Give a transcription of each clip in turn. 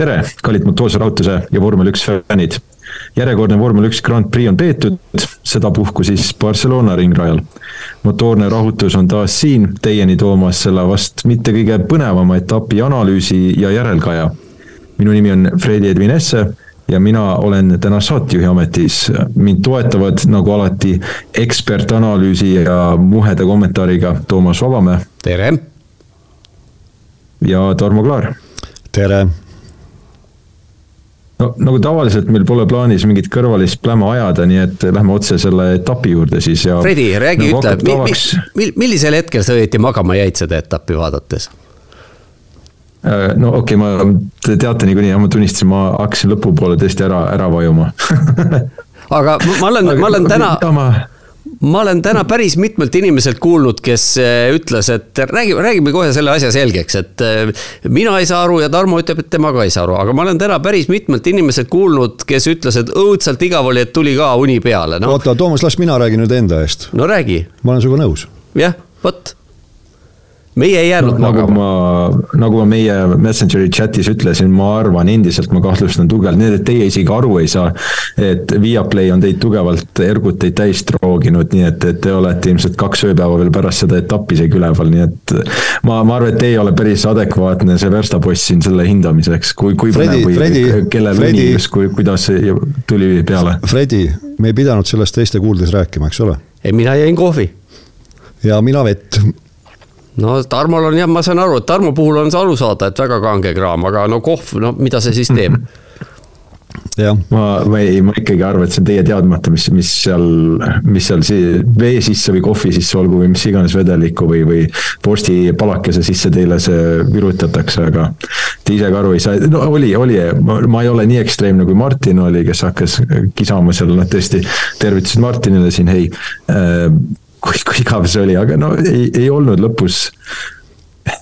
tere, kallid motoorse rahutuse ja vormel üks fännid. Järjekordne vormel üks Grand Prix on peetud, sedapuhku siis Barcelona ringrajal. motoorne rahutus on taas siin teieni toomas selle vast mitte kõige põnevama etapi analüüsi ja järelkaja. minu nimi on Fredi Edvinesse ja mina olen täna saatejuhi ametis. mind toetavad nagu alati ekspertanalüüsi ja muheda kommentaariga Toomas Vabamäe. tere. ja Tarmo Klaar. tere no nagu tavaliselt meil pole plaanis mingit kõrvalist pläma ajada, nii et lähme otse selle etapi juurde siis ja. Fredi, räägi nagu, ütle, tavaks... mi, millisel hetkel sa õieti magama jäid seda etappi vaadates? Äh, no okei okay,, ma, te teate niikuinii, ma tunnistasin, ma hakkasin lõpupoole tõesti ära, ära vajuma aga ma olen, ma olen täna ma olen täna päris mitmelt inimeselt kuulnud, kes äh, ütles, et räägime, räägime kohe selle asja selgeks, et äh, mina ei saa aru ja Tarmo ütleb, et tema ka ei saa aru, aga ma olen täna päris mitmelt inimeselt kuulnud, kes ütles, et õudselt igav oli, et tuli ka uni peale no.. oota, Toomas, las mina räägin nüüd enda eest. no räägi. ma olen sinuga nõus. jah, vot meie ei jäänud no, nagu ma, nagu ma meie Messengeri chat'is ütlesin, ma arvan endiselt, ma kahtlustan tugevalt, nii et teie isegi aru ei saa. et Viaplay on teid tugevalt erguteid täis trooginud, nii et, et te olete ilmselt kaks ööpäeva veel pärast seda etappi isegi üleval, nii et. ma, ma arvan, et te ei ole päris adekvaatne see verstapost siin selle hindamiseks, kui, kui Fredi, põnev või kellel Fredi, õnnis, kui, kuidas see tuli peale. Fredi, me ei pidanud sellest teiste kuuldes rääkima, eks ole? ei, mina jõin kohvi. ja mina vett no Tarmol on jah, ma saan aru, et Tarmo puhul on see aru saada, et väga kange kraam, aga no kohv, no mida see siis teeb? ma, ma ei, ma ikkagi arvan, et see on teie teadmata, mis, mis seal, mis seal si-, vee sisse või kohvi sisse olgu või mis iganes vedelikku või, või vorstipalakese sisse teile see virutatakse, aga te ise ka aru ei saa, no oli, oli, ma ei ole nii ekstreemne kui Martin oli, kes hakkas kisama seal, noh tõesti, tervitused Martinile siin, hei äh, kui, kui igav see oli, aga no ei, ei olnud lõpus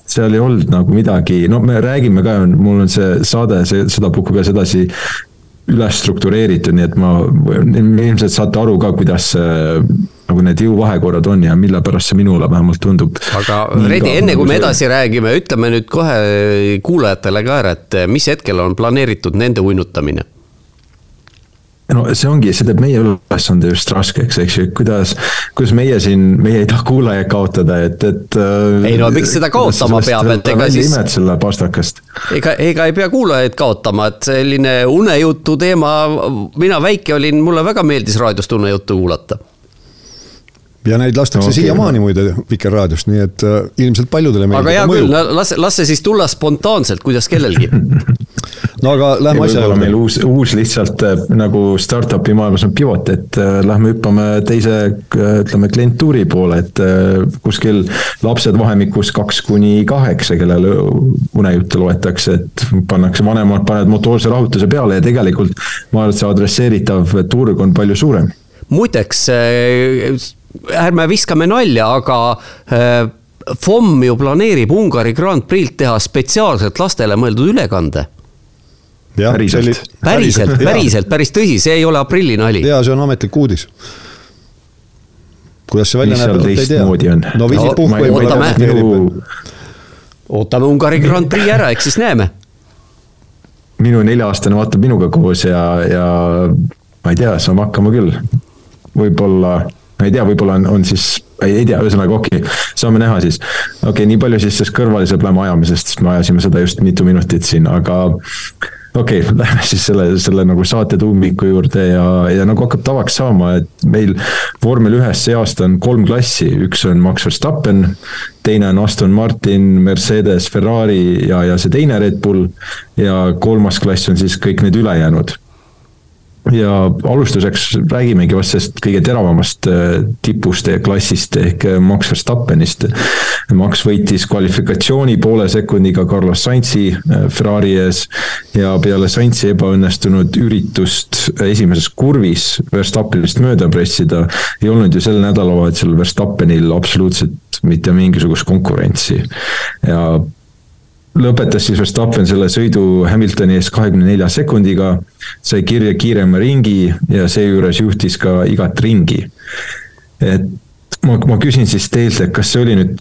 seal ei olnud nagu midagi, no me räägime ka, mul on see saade, see sedapuhku ka sedasi üles struktureeritud, nii et ma, ilmselt saate aru ka, kuidas nagu need jõuvahekorrad on ja mille pärast see minule vähemalt tundub. aga Redi, enne kui me edasi räägime, ütleme nüüd kohe kuulajatele ka ära, et mis hetkel on planeeritud nende uinutamine no see ongi, see teeb meie ülesande just raskeks, eks ju, kuidas, kuidas meie siin, meie ei taha kuulajaid kaotada, et, et. Äh, ei no miks seda kaotama peab, et ega siis. imed selle pastakast. ega, ega ei pea kuulajaid kaotama, et selline unejutu teema, mina väike olin, mulle väga meeldis raadiost unejuttu kuulata ja neid lastakse okay. siiamaani muide Vikerraadiost, nii et äh, ilmselt paljudele meeldib. aga hea küll, las, las see siis tulla spontaanselt, kuidas kellelgi no aga lähme asja juurde. meil uus, uus lihtsalt äh, nagu startup'i maailmas on pivot, et äh, lähme hüppame teise, äh, ütleme klientuuri poole, et äh, kuskil lapsed vahemikus kaks kuni kaheksa, kellele unejutte loetakse, et pannakse, vanemad panevad motoorse rahutuse peale ja tegelikult ma arvan, et see adresseeritav turg on palju suurem. muideks äh, ärme viskame nalja, aga äh, FOM ju planeerib Ungari Grand Prix'lt teha spetsiaalselt lastele mõeldud ülekande. päriselt, päriselt, päriselt, päris tõsi, see ei ole aprillinali. ja see on ametlik uudis. kuidas see välja näeb, ei tea. no viisid puhku ei ootame, ootame Ungari Grand Prix ära, eks siis näeme. minu nelja-aastane vaatab minuga koos ja, ja ma ei tea, saame hakkama küll. võib-olla ma ei tea, võib-olla on, on siis, ei tea, ühesõnaga okei okay,, saame näha siis. okei okay,, nii palju siis sellest kõrvalise pläma ajamisest, sest me ajasime seda just mitu minutit siin, aga okei okay,, lähme siis selle, selle nagu saate tuumiku juurde ja, ja nagu hakkab tavaks saama, et meil vormel ühes see aasta on kolm klassi, üks on Max Verstappen, teine on Aston Martin, Mercedes, Ferrari ja, ja see teine Red Bull. Ja kolmas klass on siis kõik need ülejäänud ja alustuseks räägimegi vast sellest kõige teravamast äh, tipust ja klassist ehk äh, Max Verstappenist. Max võitis kvalifikatsiooni poole sekundiga Carlos Sainzi äh, Ferrari ees ja peale Sainzi ebaõnnestunud üritust esimeses kurvis Verstappenist mööda pressida, ei olnud ju sel nädalavahetusel Verstappenil absoluutselt mitte mingisugust konkurentsi ja lõpetas siis Verstappen selle sõidu Hamiltoni ees kahekümne nelja sekundiga, sai kirja kiirema ringi ja seejuures juhtis ka igat ringi. et ma, ma küsin siis teilt, et kas see oli nüüd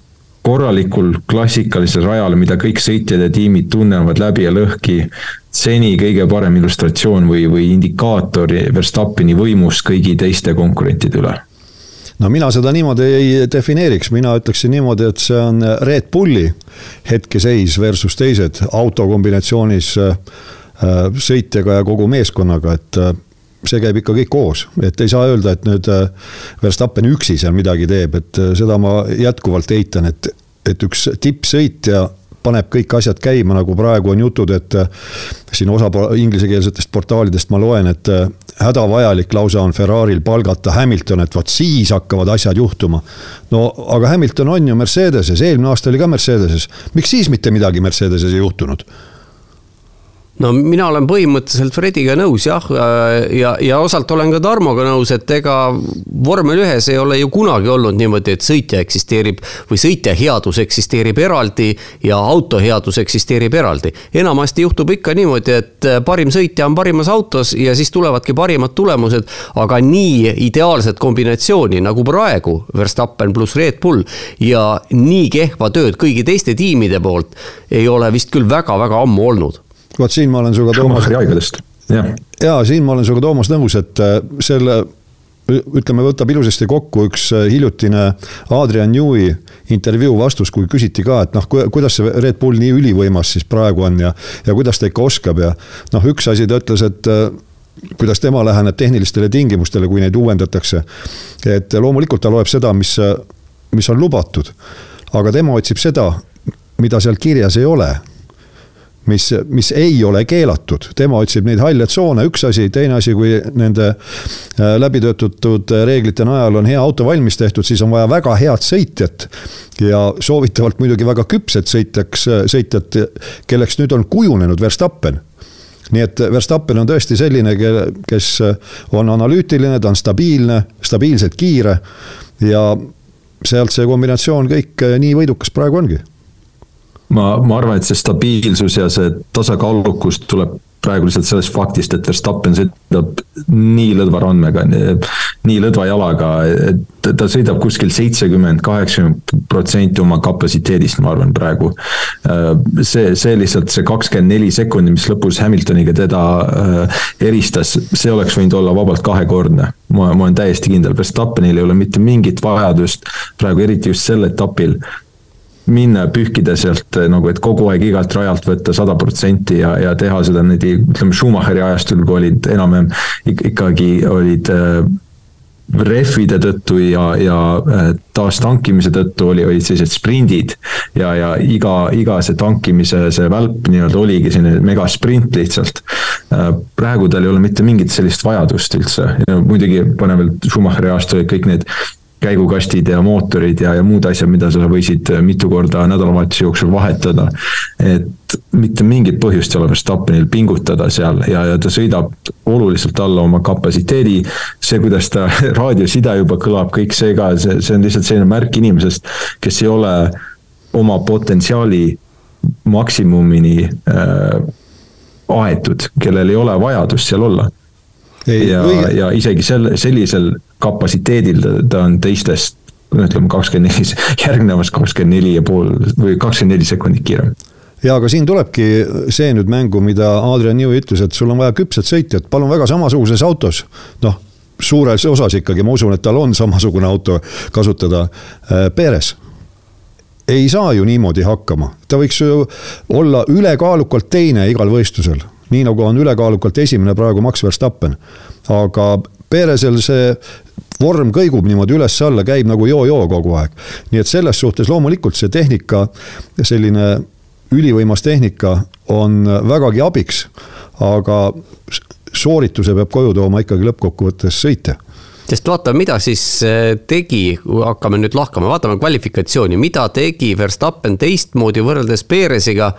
korralikul klassikalisel rajal, mida kõik sõitjad ja tiimid tunnevad läbi ja lõhki, seni kõige parem illustratsioon või, või indikaator Verstappeni võimust kõigi teiste konkurentide üle no mina seda niimoodi ei defineeriks, mina ütleksin niimoodi, et see on Red Bulli hetkeseis versus teised autokombinatsioonis äh, sõitjaga ja kogu meeskonnaga, et äh, see käib ikka kõik koos, et ei saa öelda, et nüüd äh, Verstappen üksi seal midagi teeb, et seda ma jätkuvalt eitan, et, et üks tippsõitja paneb kõik asjad käima, nagu praegu on jutud, et äh, siin osa inglisekeelsetest portaalidest ma loen, et äh, hädavajalik lausa on Ferrari'l palgata Hamilton, et vot siis hakkavad asjad juhtuma. no aga Hamilton on ju Mercedeses, eelmine aasta oli ka Mercedeses, miks siis mitte midagi Mercedeses ei juhtunud? No mina olen põhimõtteliselt Frediga nõus jah, ja, ja osalt olen ka Tarmoga nõus, et ega vormel ühes ei ole ju kunagi olnud niimoodi, et sõitja eksisteerib või sõitja headus eksisteerib eraldi ja auto headus eksisteerib eraldi. enamasti juhtub ikka niimoodi, et parim sõitja on parimas autos ja siis tulevadki parimad tulemused, aga nii ideaalset kombinatsiooni nagu praegu Verstappen pluss Red Bull ja nii kehva tööd kõigi teiste tiimide poolt ei ole vist küll väga-väga ammu olnud vot siin ma olen sinuga, Toomas. jah. ja siin ma olen sinuga, Toomas, nõus, et äh, selle ütleme, võtab ilusasti kokku üks äh, hiljutine Adrian Newey intervjuu vastus, kui küsiti ka, et noh, kuidas see Red Bull nii ülivõimas siis praegu on ja, ja kuidas ta ikka oskab ja noh, üks asi ta ütles, et äh, kuidas tema läheneb tehnilistele tingimustele, kui neid uuendatakse. et loomulikult ta loeb seda, mis, mis on lubatud, aga tema otsib seda, mida seal kirjas ei ole mis, mis ei ole keelatud, tema otsib neid halle tsoone, üks asi, teine asi, kui nende äh, läbitöötatud reeglite najal on hea auto valmis tehtud, siis on vaja väga head sõitjat. ja soovitavalt muidugi väga küpset sõitjaks, sõitjat, kelleks nüüd on kujunenud Verstappen nii et Verstappen on tõesti selline, kes on analüütiline, ta on stabiilne, stabiilselt kiire ja sealt see kombinatsioon kõik nii võidukas praegu ongi ma, ma arvan, et see stabiilsus ja see tasakaalukus tuleb praegu lihtsalt sellest faktist, et Verstappen sõidab nii lõdva randmega, nii lõdva jalaga, et ta sõidab kuskil seitsekümmend, kaheksakümmend protsenti oma kapatsiteedist, ma arvan praegu. see, see lihtsalt see kakskümmend neli sekundi, mis lõpus Hamiltoniga teda eristas, see oleks võinud olla vabalt kahekordne. ma, ma olen täiesti kindel, Verstappenil ei ole mitte mingit vajadust praegu, eriti just sel etapil minna ja pühkida sealt eh, nagu, et kogu aeg igalt rajalt võtta sada protsenti ja, ja teha seda niimoodi, ütleme Schumacheri ajastul, kui olid enam-vähem ikkagi olid äh, rehvide tõttu ja, ja äh, taastankimise tõttu oli, olid sellised sprindid. ja, ja iga, iga see tankimise, see välp nii-öelda oligi selline megasprint lihtsalt. praegu tal ei ole mitte mingit sellist vajadust üldse, muidugi pane veel Schumacheri olid kõik need käigukastid ja mootorid ja, ja muud asjad, mida sa võisid mitu korda nädalavahetuse jooksul vahetada. et mitte mingit põhjust ei ole Verstappenil pingutada seal ja, ja ta sõidab oluliselt alla oma kapatsiteedi. see, kuidas ta raadioside juba kõlab, kõik see ka, see, see on lihtsalt selline märk inimesest, kes ei ole oma potentsiaali maksimumini äh, aetud, kellel ei ole vajadust seal olla ja, ja isegi sel, sellisel kapatsiteedil ta, ta on teistest, no ütleme kakskümmend neli, järgnevast kakskümmend neli ja pool või kakskümmend neli sekundit kiirem ja aga siin tulebki see nüüd mängu, mida Adrian Newey ütles, et sul on vaja küpset sõitjat, palun väga samasuguses autos. noh, suures osas ikkagi ma usun, et tal on samasugune auto kasutada. Äh, Perez ei saa ju niimoodi hakkama, ta võiks ju olla ülekaalukalt teine igal võistlusel nii nagu on ülekaalukalt esimene praegu Max Verstappen. aga Perezil see vorm kõigub niimoodi üles-alla, käib nagu joo-joo kogu aeg. nii et selles suhtes loomulikult see tehnika, selline ülivõimas tehnika on vägagi abiks. aga soorituse peab koju tooma ikkagi lõppkokkuvõttes sõitja sest vaatame, mida siis äh, tegi, hakkame nüüd lahkama, vaatame kvalifikatsiooni, mida tegi Verstappen teistmoodi võrreldes Peresiga.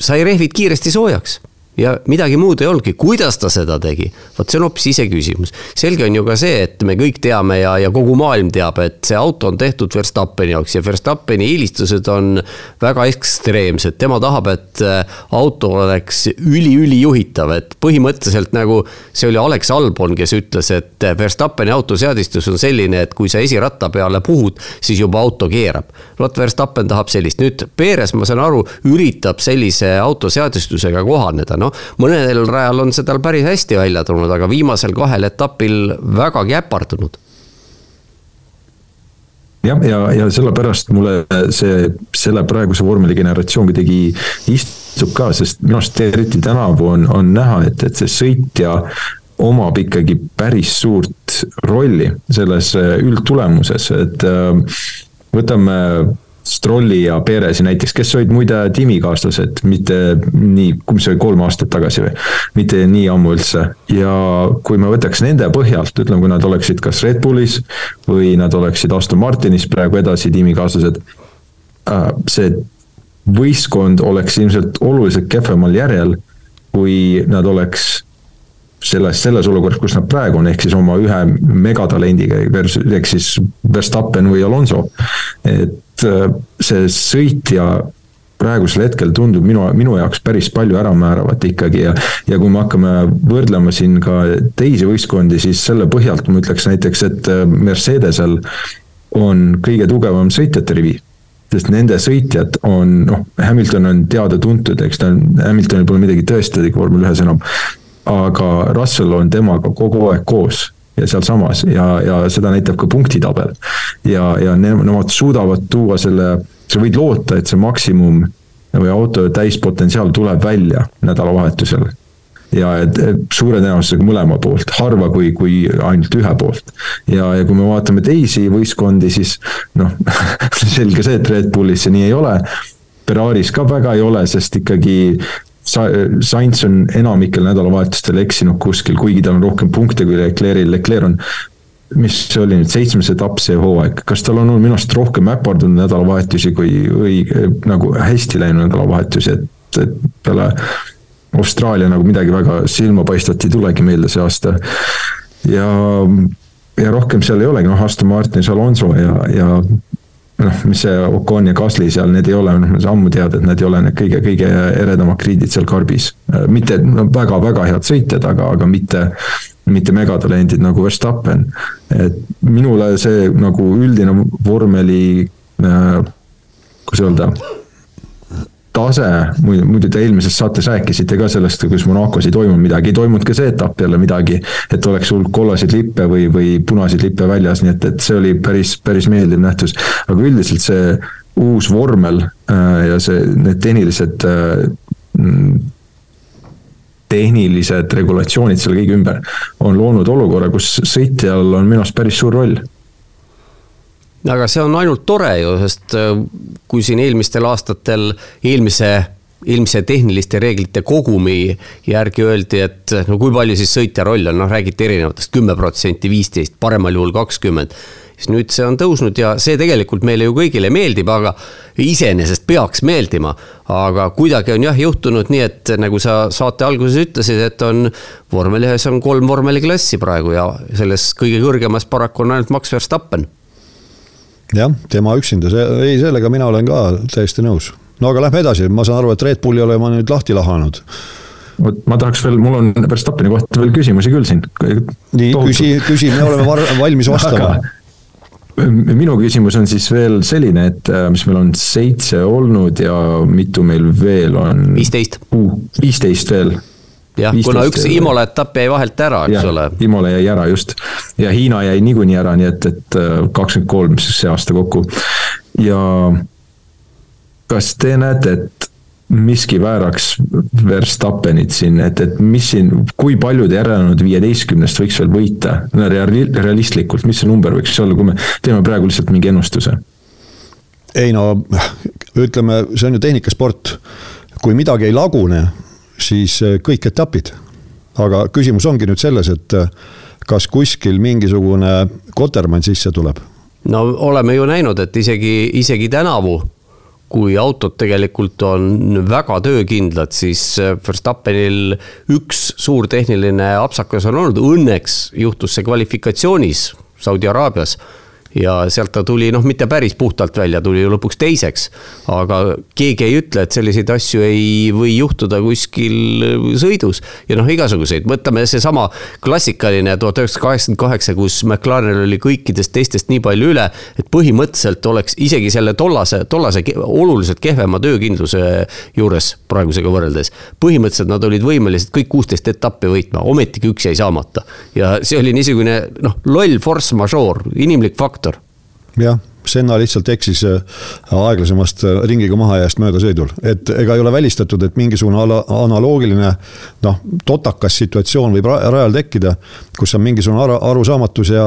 Sai rehvid kiiresti soojaks ja midagi muud ei olnudki, kuidas ta seda tegi, vot see on hoopis iseküsimus. selge on ju ka see, et me kõik teame ja, ja kogu maailm teab, et see auto on tehtud Verstappeni jaoks ja Verstappeni eelistused on väga ekstreemsed, tema tahab, et äh, auto oleks üli-ülijuhitav, et põhimõtteliselt nagu see oli Alex Albon, kes ütles, et Verstappeni autoseadistus on selline, et kui sa esiratta peale puhud, siis juba auto keerab. vot Verstappen tahab sellist, nüüd Perez, ma saan aru, üritab sellise autoseadistusega kohaneda. Noh, mõnel rajal on see tal päris hästi välja tulnud, aga viimasel kahel etapil vägagi äpardunud. Jah, ja, ja, ja sellepärast mulle see, selle praeguse vormeligeneratsioon kuidagi istub ka, sest minu arust eriti tänavu on, on näha, et, et see sõitja omab ikkagi päris suurt rolli selles üldtulemuses, et äh, võtame Strolli ja Perezi näiteks, kes olid muide tiimikaaslased, mitte nii, mis see oli, kolm aastat tagasi või? mitte nii ammu üldse ja kui me võtaks nende põhjalt, ütleme, kui nad oleksid kas Red Bullis või nad oleksid Aston Martinis praegu edasi tiimikaaslased. Äh, see võistkond oleks ilmselt oluliselt kehvemal järjel, kui nad oleks selles, selles olukorras, kus nad praegu on, ehk siis oma ühe megatalendiga versus, ehk siis Verstappen või Alonso. et see sõitja praegusel hetkel tundub minu, minu jaoks päris palju äramääravat ikkagi ja, ja kui me hakkame võrdlema siin ka teisi võistkondi, siis selle põhjalt ma ütleks näiteks, et äh, Mercedesel on kõige tugevam sõitjate rivi sest nende sõitjad on, noh, Hamilton on teada-tuntud, eks ta on, Hamiltonil pole midagi tõestada vormel ühes enam. aga Russell on temaga kogu aeg koos ja sealsamas ja, ja seda näitab ka punktitabel. ja, ja nemad suudavad tuua selle, sa võid loota, et see maksimum või auto täispotentsiaal tuleb välja nädalavahetusel ja et suure tõenäosusega mõlema poolt, harva kui, kui ainult ühe poolt. ja, ja kui me vaatame teisi võistkondi, siis noh selge see, et Red Bullis see nii ei ole. Ferraris ka väga ei ole, sest ikkagi Sainz on enamikel nädalavahetustel eksinud kuskil, kuigi tal on rohkem punkte kui Leclerc'il, Leclerc on mis see oli nüüd, seitsmes etapp see hooaeg, kas tal on olnud minu arust rohkem äpardunud nädalavahetusi kui õige, nagu hästi läinud nädalavahetusi, et, et peale Austraalia nagu midagi väga silmapaistvat ei tulegi meelde see aasta. ja, ja rohkem seal ei olegi, noh, Aston Martin, Alonso ja, ja noh, mis see Ocon ja Gasly seal, need ei ole, noh, me ammu teada, et need ei ole need kõige-kõige eredamad kriidid seal karbis. mitte no, väga-väga head sõitjad, aga, aga mitte, mitte megatalendid nagu Verstappen. et minule see nagu üldine vormeli äh,, kuidas öelda tase, muidu, muidu te eelmises saates rääkisite ka sellest, kus Monacos ei toimunud midagi, ei toimunud ka see etapp jälle midagi. et oleks hulk kollaseid lippe või, või punaseid lippe väljas, nii et, et see oli päris, päris meeldiv nähtus. aga üldiselt see uus vormel äh, ja see, need tehnilised äh, tehnilised regulatsioonid selle kõige ümber on loonud olukorra, kus sõitjal on minu arust päris suur roll aga see on ainult tore ju, sest äh, kui siin eelmistel aastatel eelmise eelmise tehniliste reeglite kogumi järgi öeldi, et no kui palju siis sõitja roll on, noh räägiti erinevatest kümme protsenti, viisteist, paremal juhul kakskümmend. siis nüüd see on tõusnud ja see tegelikult meile ju kõigile meeldib, aga iseenesest peaks meeldima. aga kuidagi on jah juhtunud nii, et nagu sa saate alguses ütlesid, et on vormel ühes on kolm vormeliklassi praegu ja selles kõige kõrgemas paraku on ainult Max Verstappen jah, tema üksinda, see, ei, sellega mina olen ka täiesti nõus. no aga lähme edasi, ma saan aru, et Red Bulli oleme nüüd lahti lahanud. vot ma tahaks veel, mul on Verstappeni kohta veel küsimusi küll siin. nii, küsi, küsi, me oleme valmis vastama minu küsimus on siis veel selline, et äh, mis meil on seitse olnud ja mitu meil veel on? viisteist. viisteist veel jah, kuna üks Imola etapp jäi vahelt ära, eks ole. Imola jäi ära just ja Hiina jäi niikuinii ära, nii et, et äh, kakskümmend kolm siis see aasta kokku. ja kas te näete, et miski vääraks Verstappenit siin, et, et mis siin, kui paljud järelenud viieteistkümnest võiks veel võita? realistlikult, mis see number võiks olla, kui me teeme praegu lihtsalt mingi ennustuse? ei no ütleme, see on ju tehnikasport. kui midagi ei lagune, siis äh, kõik etapid. aga küsimus ongi nüüd selles, et kas kuskil mingisugune kotermann sisse tuleb? no oleme ju näinud, et isegi, isegi tänavu kui autod tegelikult on väga töökindlad, siis Verstappenil üks suur tehniline apsakas on olnud, õnneks juhtus see kvalifikatsioonis Saudi Araabias ja sealt ta tuli noh, mitte päris puhtalt välja, tuli ju lõpuks teiseks. aga keegi ei ütle, et selliseid asju ei või juhtuda kuskil sõidus ja noh, igasuguseid, võtame seesama klassikaline tuhat üheksasada kaheksakümmend kaheksa, kus McLarenil oli kõikidest teistest nii palju üle, et põhimõtteliselt oleks isegi selle tollase, tollase oluliselt kehvema töökindluse juures praegusega võrreldes. põhimõtteliselt nad olid võimelised kõik kuusteist etappi võitma, ometigi üks jäi saamata ja see oli niisugune noh, loll force majeure, inimlik fakt Yeah. Senna lihtsalt eksis äh, aeglasemast äh, ringiga mahajääst möödasõidul, et ega ei ole välistatud, et mingisugune ala, analoogiline noh, totakas situatsioon võib rajal tekkida, kus on mingisugune aru, arusaamatus ja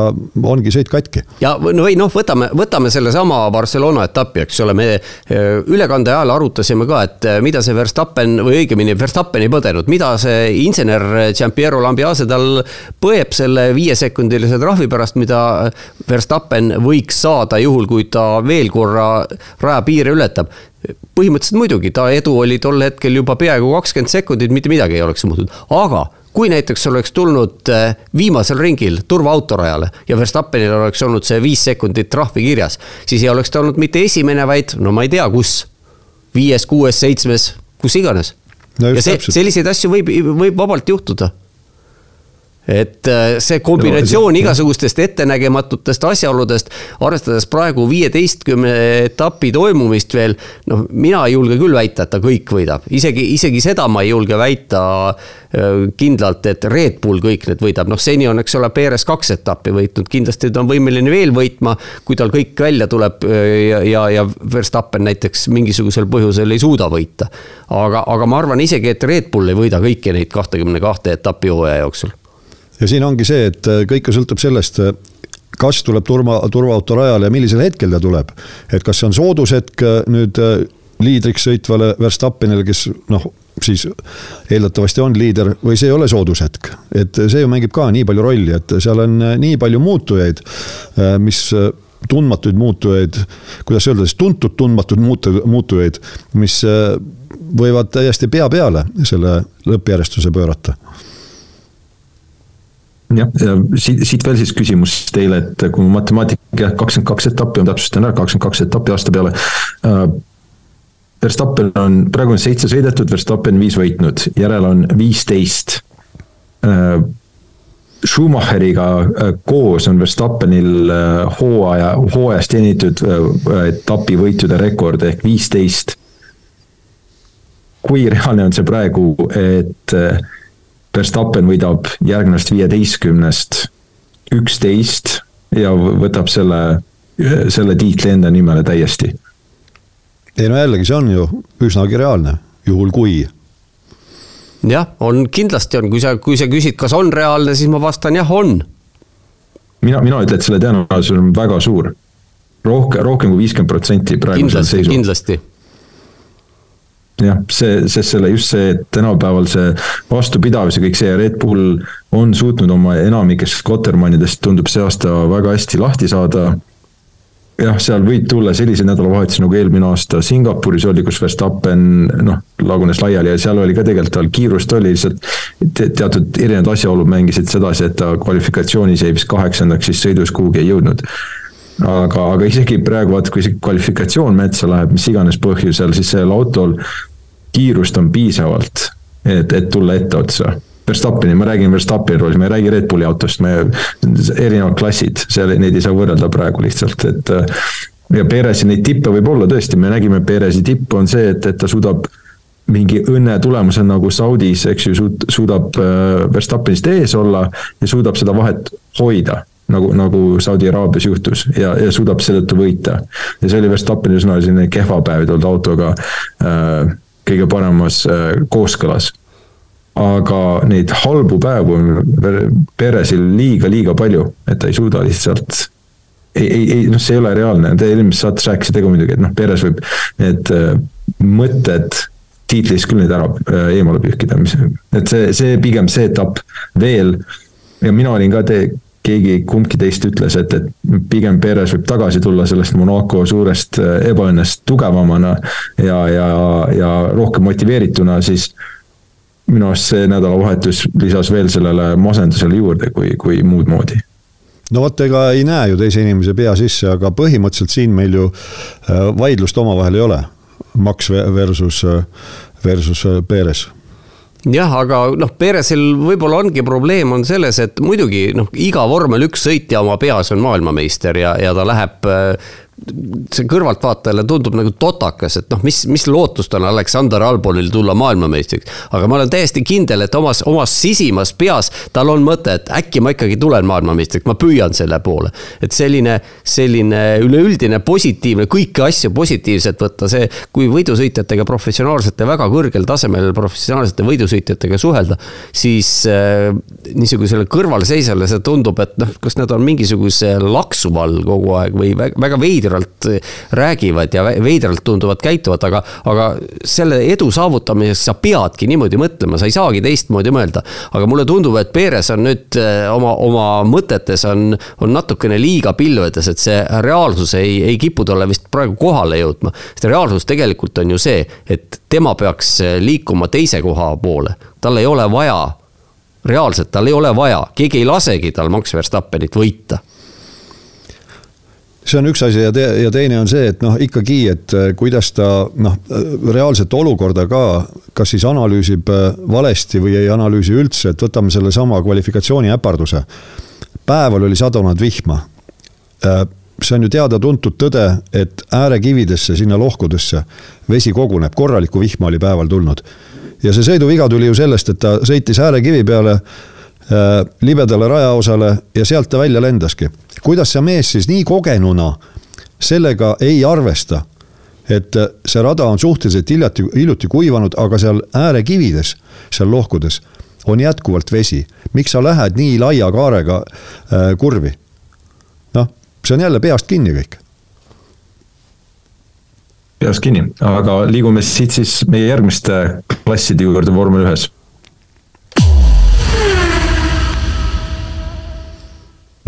ongi sõit katki. ja no või noh, võtame, võtame sellesama Barcelona etapi, eks ole, me äh, ülekande ajal arutasime ka, et mida see Verstappen või õigemini Verstappen ei põdenud, mida see insener Giampiero Lambiase tal põeb selle viiesekundilise trahvi pärast, mida Verstappen võiks saada juhul, juhul, kui ta veel korra rajapiire ületab. põhimõtteliselt muidugi, ta edu oli tol hetkel juba peaaegu kakskümmend sekundit, mitte midagi ei oleks muutunud, aga kui näiteks oleks tulnud äh, viimasel ringil turvaautorajale ja Verstappenil oleks olnud see viis sekundit trahvi kirjas, siis ei oleks ta olnud mitte esimene, vaid no ma ei tea, kus. viies, kuues, seitsmes, kus iganes no. ja see, selliseid asju võib, võib vabalt juhtuda et äh, see kombinatsioon igasugustest ettenägematutest asjaoludest, arvestades praegu viieteistkümne etapi toimumist veel, noh, mina ei julge küll väita, et ta kõik võidab, isegi, isegi seda ma ei julge väita äh, kindlalt, et Red Bull kõik need võidab, noh, seni on, eks ole, Perez kaks etappi võitnud, kindlasti ta on võimeline veel võitma, kui tal kõik välja tuleb äh, ja, ja, ja Verstappen näiteks mingisugusel põhjusel ei suuda võita. aga, aga ma arvan isegi, et Red Bull ei võida kõiki neid kahtekümne kahte etapi hooaja jooksul ja siin ongi see, et äh, kõik ju sõltub sellest, äh, kas tuleb turva, turvaauto rajale ja millisel hetkel ta tuleb. et kas see on soodushetk äh, nüüd liidriks sõitvale Verstappenile, kes noh, siis eeldatavasti on liider või see ei ole soodushetk. et see ju mängib ka nii palju rolli, et seal on nii palju muutujaid, mis tundmatuid muutujaid, kuidas öelda siis, tuntud tundmatuid muutu-, muutujaid, mis võivad täiesti pea peale selle lõppjärjestuse pöörata jah, ja siit, siit veel siis küsimus teile, et kui matemaatika kakskümmend kaks etappi on täpsustan ära, kakskümmend kaks etappi aasta peale äh,. Verstappen on, praegu on seitse sõidetud, Verstappen viis võitnud, järel on viisteist äh,. Schumacheriga äh, koos on Verstappenil äh, hooaja, hooajas teenitud äh, etapi võitude rekord ehk viisteist. kui reaalne on see praegu, et äh, Verstappen võidab järgnevast viieteistkümnest üksteist ja võtab selle, selle tiitli enda nimele täiesti. ei no jällegi, see on ju üsnagi reaalne, juhul kui. jah, on, kindlasti on, kui sa, kui sa küsid, kas on reaalne, siis ma vastan jah, on. mina, mina ütlen, et selle tõenäosus on väga suur. rohkem, rohkem kui viiskümmend protsenti praegusel seisul. kindlasti jah, see, sest selle just see, et tänapäeval see vastupidavus ja kõik see ja Red Bull on suutnud oma enamikest Kotermannidest tundub see aasta väga hästi lahti saada. jah, seal võib tulla selliseid nädalavahetusi nagu eelmine aasta Singapuris oli, kus Verstappen noh, lagunes laiali ja seal oli ka tegelikult tal kiirust oli lihtsalt te. teatud erinevad asjaolud mängisid sedasi, et ta kvalifikatsioonis jäi vist kaheksandaks, siis sõidus kuhugi ei jõudnud aga, aga isegi praegu vaata, kui isegi kvalifikatsioon metsa läheb, mis iganes põhjusel, siis sellel autol kiirust on piisavalt, et, et tulla etteotsa. Verstappeni, ma räägin Verstappeni roolist, ma ei räägi Red Bulli autost, me, erinevad klassid, seal neid ei saa võrrelda praegu lihtsalt, et. ja Perezi neid tippe võib olla tõesti, me nägime, Perezi tipp on see, et, et ta suudab mingi õnne tulemusel nagu Saudis, eks ju, suudab äh, Verstappenist ees olla ja suudab seda vahet hoida nagu, nagu Saudi Araabias juhtus ja, ja suudab seetõttu võita. ja see oli Verstappeni üsna selline kehva päev, ei tulnud autoga äh, kõige paremas äh, kooskõlas. aga neid halbu päevu on Perezil liiga-liiga palju, et ta ei suuda lihtsalt ei, ei, ei noh, see ei ole reaalne, te eelmises saates rääkisite ka muidugi, et noh, Perez võib need äh, mõtted tiitlist küll nüüd ära eemale pühkida, mis, et see, see pigem see etapp veel. ja mina olin ka te, keegi, kumbki teist ütles, et, et pigem Perez võib tagasi tulla sellest Monaco suurest ebaõnnest tugevamana ja, ja, ja rohkem motiveerituna, siis minu arust see nädalavahetus lisas veel sellele masendusele juurde, kui, kui muud moodi no vot, ega ei näe ju teise inimese pea sisse, aga põhimõtteliselt siin meil ju äh, vaidlust omavahel ei ole. Max versus, äh, versus äh, Perez jah, aga noh, Peresil võib-olla ongi probleem on selles, et muidugi noh, iga vormel üks sõitja oma peas on maailmameister ja, ja ta läheb see kõrvaltvaatajale tundub nagu totakas, et noh, mis, mis lootust on Aleksander Albonil tulla maailmameistriks. aga ma olen täiesti kindel, et omas, omas sisimas peas tal on mõte, et äkki ma ikkagi tulen maailmameistriks, ma püüan selle poole. et selline, selline üleüldine positiivne, kõiki asju positiivselt võtta, see, kui võidusõitjatega professionaalsete, väga kõrgel tasemel professionaalsete võidusõitjatega suhelda, siis äh, niisugusele kõrvalseisjale see tundub, et noh, kas nad on mingisuguse laksu all kogu aeg või väga veider veidralt räägivad ja veidralt tunduvad käituvat, aga, aga selle edu saavutamiseks sa peadki niimoodi mõtlema, sa ei saagi teistmoodi mõelda. aga mulle tundub, et Perez on nüüd eh, oma, oma mõtetes on, on natukene liiga pilvedes, et see reaalsus ei, ei kipu talle vist praegu kohale jõudma. sest reaalsus tegelikult on ju see, et tema peaks liikuma teise koha poole, tal ei ole vaja reaalselt tal ei ole vaja, keegi ei lasegi tal Max Verstappenit võita see on üks asi ja te, ja teine on see, et noh, ikkagi, et äh, kuidas ta noh, reaalset olukorda ka, kas siis analüüsib äh, valesti või ei analüüsi üldse, et võtame sellesama kvalifikatsiooni äparduse. päeval oli sadanud vihma. Äh, see on ju teada-tuntud tõde, et äärekividesse, sinna lohkudesse vesi koguneb, korralikku vihma oli päeval tulnud. ja see sõiduviga tuli ju sellest, et ta sõitis äärekivi peale libedale rajaosale ja sealt ta välja lendaski kuidas see mees siis nii kogenuna sellega ei arvesta, et see rada on suhteliselt hiljati, hiljuti kuivanud, aga seal äärekivides, seal lohkudes on jätkuvalt vesi. miks sa lähed nii laia kaarega äh, kurvi? noh, see on jälle peast kinni kõik. peast kinni, aga liigume siit siis meie järgmiste klasside juurde vormel ühes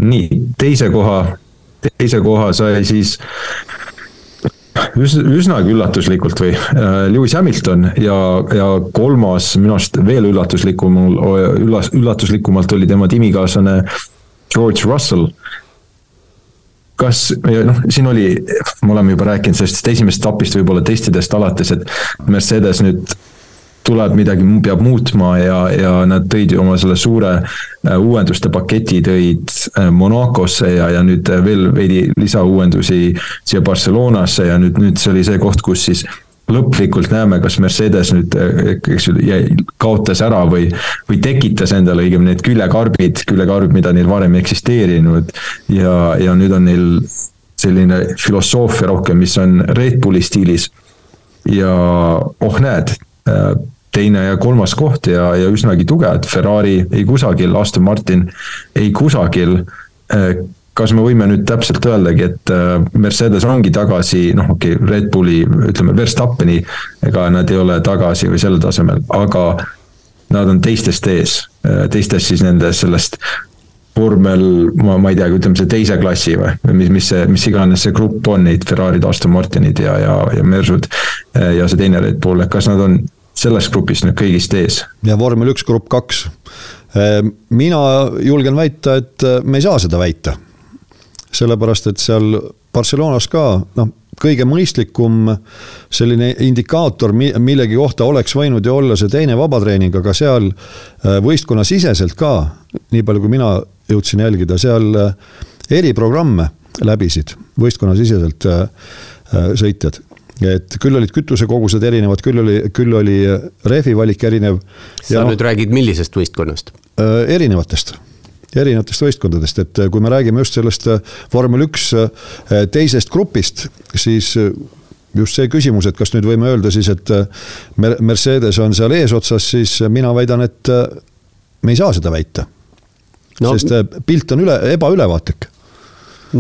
nii, teise koha, teise koha sai siis üsna, üsnagi üllatuslikult või äh, Lewis Hamilton ja, ja kolmas minu arust veel üllatuslikum, üllas, üllatuslikumalt oli tema tiimikaaslane George Russell. kas, noh, siin oli, me oleme juba rääkinud sellest esimesest etapist võib-olla testidest alates, et Mercedes nüüd tuleb midagi, peab muutma ja, ja nad tõid oma selle suure äh, uuenduste paketi tõid äh, Monacosse ja, ja nüüd veel veidi lisauuendusi siia Barcelonasse ja nüüd, nüüd see oli see koht, kus siis lõplikult näeme, kas Mercedes nüüd, äh, eks ju, kaotas ära või, või tekitas endale õigemini need küljekarbid, küljekarbid, mida neil varem ei eksisteerinud. ja, ja nüüd on neil selline filosoofia rohkem, mis on Red Bulli stiilis. ja oh näed, teine ja kolmas koht ja, ja üsnagi tugevad, Ferrari ei kusagil, Aston Martin ei kusagil. Äh, kas me võime nüüd täpselt öeldagi, et äh, Mercedes ongi tagasi, noh, okei okay,, Red Bulli, ütleme, Verstappeni, ega nad ei ole tagasi või sellel tasemel, aga nad on teistest ees, äh, teistest siis nende sellest vormel, ma, ma ei teagi, ütleme see teise klassi või, või mis, mis see, mis iganes see grupp on, neid Ferrari'd, Aston Martinid ja, ja, ja Mersud ja see teine Red Bull, et kas nad on selles grupis nüüd kõigist ees. ja vormel üks, grupp kaks. Ehm, mina julgen väita, et äh, me ei saa seda väita. sellepärast, et seal Barcelonas ka noh, kõige mõistlikum selline indikaator millegi kohta oleks võinud ju olla see teine vabatreening, aga seal äh, võistkonnasiseselt ka, nii palju kui mina jõudsin jälgida, seal äh, eriprogramme läbisid võistkonnasiseselt sõitjad et küll olid kütusekogused erinevad, küll oli, küll oli rehvi valik erinev. sa no, nüüd räägid millisest võistkonnast? Äh, erinevatest erinevatest võistkondadest, et kui me räägime just sellest äh, vormel üks äh, teisest grupist, siis just see küsimus, et kas nüüd võime öelda siis, et Mercedes on seal eesotsas, siis mina väidan, et me ei saa seda väita no.. sest pilt on üle, ebaülevaatlik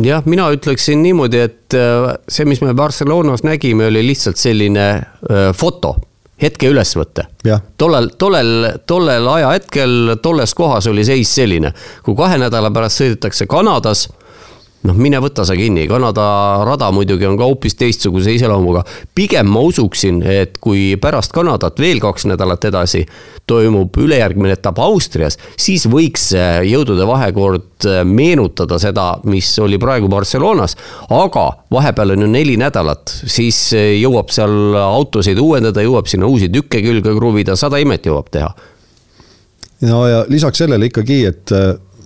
jah, mina ütleksin niimoodi, et äh, see, mis me Barcelonas nägime, oli lihtsalt selline äh, foto hetke ülesvõte. tollel, tollel, tollel ajahetkel, tolles kohas oli seis selline, kui kahe nädala pärast sõidetakse Kanadas noh, mine võta sa kinni, Kanada rada muidugi on ka hoopis teistsuguse iseloomuga. pigem ma usuksin, et kui pärast Kanadat veel kaks nädalat edasi toimub ülejärgmine etapp Austrias, siis võiks jõudude vahekord meenutada seda, mis oli praegu Barcelonas. aga vahepeal on ju neli nädalat, siis jõuab seal autosid uuendada, jõuab sinna uusi tükke külge kruvida, sada imet jõuab teha no ja lisaks sellele ikkagi, et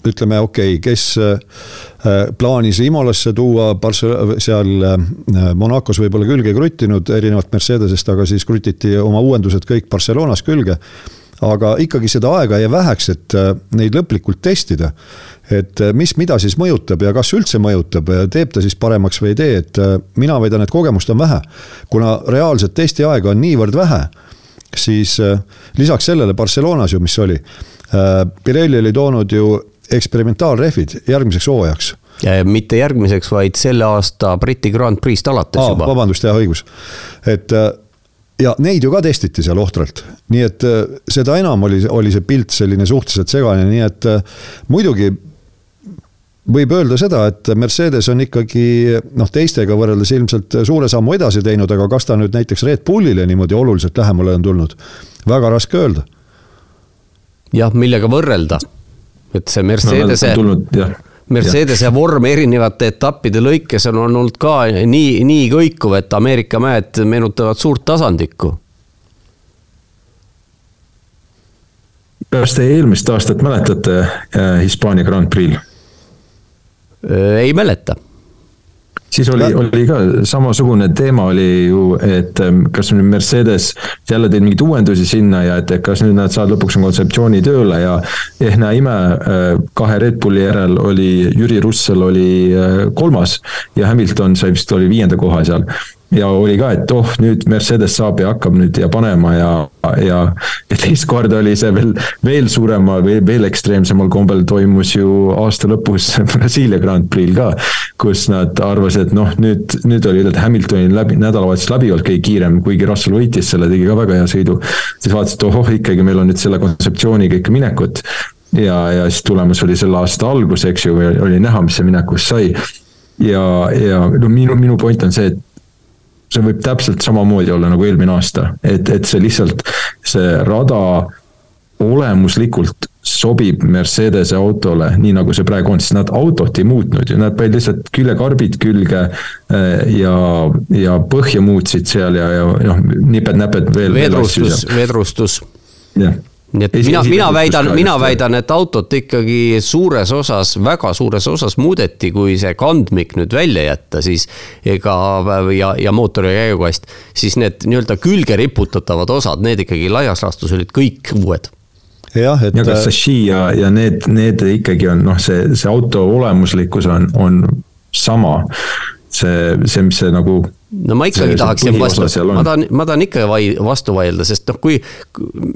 ütleme, okei okay,, kes äh, plaanis Imolasse tuua, seal äh, Monacos võib-olla külge kruttinud, erinevalt Mercedesest, aga siis krutiti oma uuendused kõik Barcelonas külge. aga ikkagi seda aega jäi väheks, et äh, neid lõplikult testida. et mis, mida siis mõjutab ja kas üldse mõjutab teeb ta siis paremaks või ei tee, et mina väidan, et kogemust on vähe. kuna reaalset testiaega on niivõrd vähe, siis lisaks sellele Barcelonas ju, mis oli Pirelli oli toonud ju eksperimentaalrehvid järgmiseks hooajaks. mitte järgmiseks, vaid selle aasta Briti Grand Prix'st alates Aa, juba. vabandust, jah, õigus. et äh, ja neid ju ka testiti seal ohtralt, nii et äh, seda enam oli, oli see pilt selline suhteliselt segane, nii et äh, muidugi võib öelda seda, et Mercedes on ikkagi noh, teistega võrreldes ilmselt suure sammu edasi teinud, aga kas ta nüüd näiteks Red Bullile niimoodi oluliselt lähemale on tulnud, väga raske öelda. jah, millega võrrelda et see Mercedese no,, Mercedese vorm erinevate etappide lõikes on olnud ka nii, nii kõikuv, et Ameerika mäed meenutavad suurt tasandikku. kas te eelmist aastat mäletate äh, Hispaania Grand Prix'l? Äh, ei mäleta siis oli, oli ka samasugune teema oli ju, et ähm, kas nüüd Mercedes jälle teeb mingeid uuendusi sinna ja et kas nüüd nad saavad lõpuks kontseptsiooni tööle ja eh näe ime, äh, kahe Red Bulli järel oli Jüri Russell oli äh, kolmas ja Hamilton sai vist oli viienda koha seal ja oli ka, et oh, nüüd Mercedes saab ja hakkab nüüd ja panema ja, ja, ja teist korda oli see veel, veel suuremal või veel ekstreemsemal kombel toimus ju aasta lõpus Brasiilia Grand Prix'l ka. kus nad arvasid, et noh, nüüd, nüüd oli üle Hamiltonil läbi, nädalavahetus läbivalt kõige kiirem, kuigi Russell võitis selle, tegi ka väga hea sõidu. siis vaatasid, ohoh, ikkagi meil on nüüd selle kontseptsiooniga ikka minekut. ja, ja siis tulemus oli selle aasta algus, eks ju, oli näha, mis see minekus sai ja, ja no minu, minu point on see, et see võib täpselt samamoodi olla nagu eelmine aasta, et, et see lihtsalt, see rada olemuslikult sobib Mercedese autole, nii nagu see praegu on, sest nad autot ei muutnud ju, nad panid lihtsalt küljekarbid külge eh, ja, ja põhja muutsid seal ja, ja noh, niped-näped veel. vedrustus, vedrustus. jah nii et mina, mina väidan, mina väidan, et autot ikkagi suures osas, väga suures osas muudeti, kui see kandmik nüüd välja jätta, siis ega ja, ja mootori käigukast, siis need nii-öelda külge riputatavad osad, need ikkagi laias laastus olid kõik uued jah, et. ja ka Sashi ja, ja need, need ikkagi on noh, see, see auto olemuslikkus on, on sama. see, see, mis see nagu no ma ikkagi see, tahaksin vastu, ma tahan, ma tahan ikka vai, vastu vaielda, sest noh, kui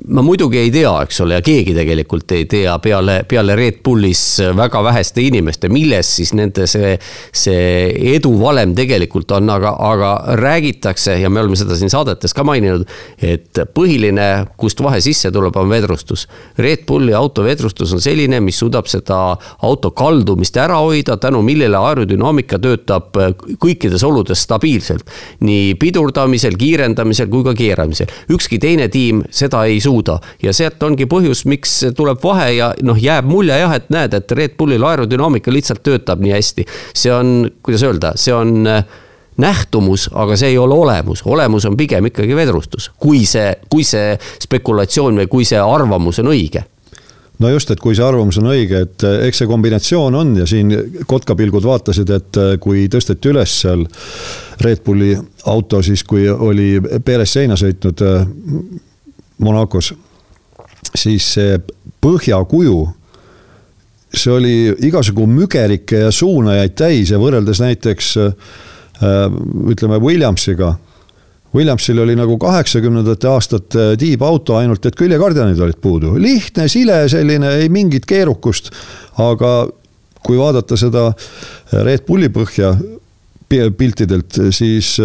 ma muidugi ei tea, eks ole, ja keegi tegelikult ei tea peale, peale Red Bullis väga väheste inimeste, milles siis nende see, see eduvalem tegelikult on, aga, aga räägitakse ja me oleme seda siin saadetes ka maininud, et põhiline, kust vahe sisse tuleb, on vedrustus. Red Bulli auto vedrustus on selline, mis suudab seda auto kaldumist ära hoida, tänu millele aerodünaamika töötab kõikides oludes stabiilselt tegelikult. nii pidurdamisel, kiirendamisel kui ka keeramisel. ükski teine tiim seda ei suuda ja sealt ongi põhjus, miks tuleb vahe ja noh, jääb mulje jah, et näed, et Red Bullil aerodünaamika lihtsalt töötab nii hästi. see on, kuidas öelda, see on äh, nähtumus, aga see ei ole olemus, olemus on pigem ikkagi vedrustus, kui see, kui see spekulatsioon või kui see arvamus on õige no just, et kui see arvamus on õige, et eh, eks see kombinatsioon on ja siin kotkapilgud vaatasid, et eh, kui tõsteti üles seal Red Bulli auto, siis kui oli Perez seina sõitnud eh, Monacos, siis see põhjakuju, see oli igasugu mügerikke ja suunajaid täis ja võrreldes näiteks ütleme Williamsiga Williamsil oli nagu kaheksakümnendate aastate tiibauto, ainult et küljekardjanid olid puudu. lihtne, sile selline, ei mingit keerukust. aga kui vaadata seda Red Bulli põhja, piltidelt, siis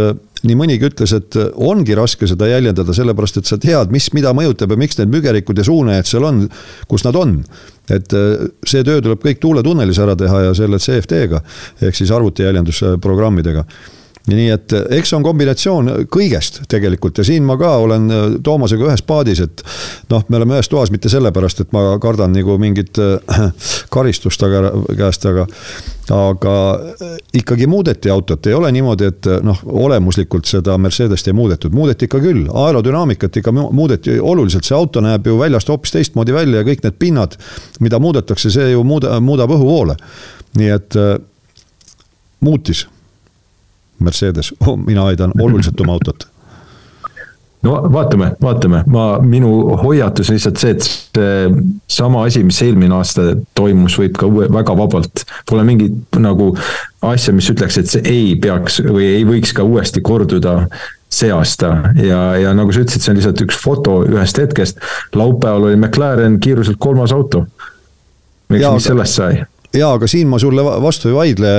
nii mõnigi ütles, et ongi raske seda jäljendada, sellepärast et sa tead, mis, mida mõjutab ja miks need mügerikud ja suunajad seal on, kus nad on. et see töö tuleb kõik tuuletunnelis ära teha ja selle CFD-ga ehk siis arvutijäljendusprogrammidega nii et eh, eks see on kombinatsioon kõigest tegelikult. Ja siin ma ka olen eh, Toomasega ühes paadis, et noh, me oleme ühes toas mitte sellepärast, et ma kardan nagu mingit äh, karistust aga käest, aga aga ikkagi muudeti autot, ei ole niimoodi, et noh, olemuslikult seda Mercedest ei muudetud, muudeti ikka küll, aerodünaamikat ikka muudeti oluliselt, see auto näeb ju väljast hoopis teistmoodi välja ja kõik need pinnad, mida muudetakse, see ju muuda, muudab õhuvoole. nii et muutis Mercedes oh,, mina aidan oluliselt oma autot no vaatame, vaatame, ma, minu hoiatus lihtsalt see, et see sama asi, mis eelmine aasta toimus, võib ka uue, väga vabalt. Pole mingit nagu asja, mis ütleks, et see ei peaks või ei võiks ka uuesti korduda see aasta ja, ja nagu sa ütlesid, see on lihtsalt üks foto ühest hetkest. laupäeval oli McLaren kiiruselt kolmas auto. miks, mis sellest sai? Jaa, aga siin ma sulle vastu ei vaidle,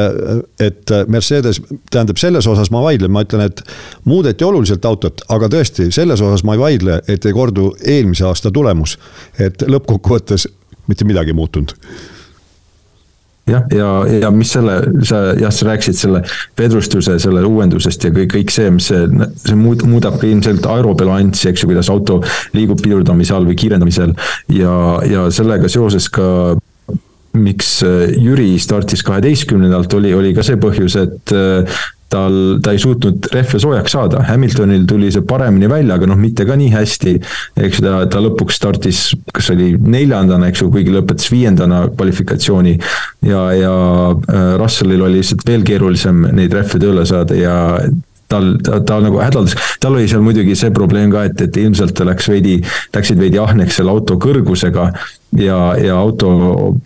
et Mercedes, tähendab, selles osas ma vaidlen, ma ütlen, et muudeti oluliselt autot, aga tõesti, selles osas ma ei vaidle, et ei kordu eelmise aasta tulemus. et lõppkokkuvõttes mitte midagi ei muutunud jah, ja, ja, ja mis selle, sa jah, sa rääkisid selle vedrustuse, selle uuendusest ja kõik, kõik see, mis see, see muud, muudab ilmselt aerobilanssi, eks ju, kuidas auto liigub pidurdamise all või kiirendamisel. ja, ja sellega seoses ka miks äh, Jüri startis kaheteistkümnendalt, oli, oli ka see põhjus, et äh, tal, ta ei suutnud rehve soojaks saada, Hamiltonil tuli see paremini välja, aga noh, mitte ka nii hästi. eks ta, ta lõpuks startis, kas oli neljandana, eks ju, kuigi lõpetas viiendana kvalifikatsiooni. ja, ja äh, Russellil oli lihtsalt veel keerulisem neid rehve tööle saada ja tal, ta, ta nagu hädaldas, tal oli seal muidugi see probleem ka, et, et ilmselt ta läks veidi, läksid veidi ahneks selle auto kõrgusega. ja, ja auto,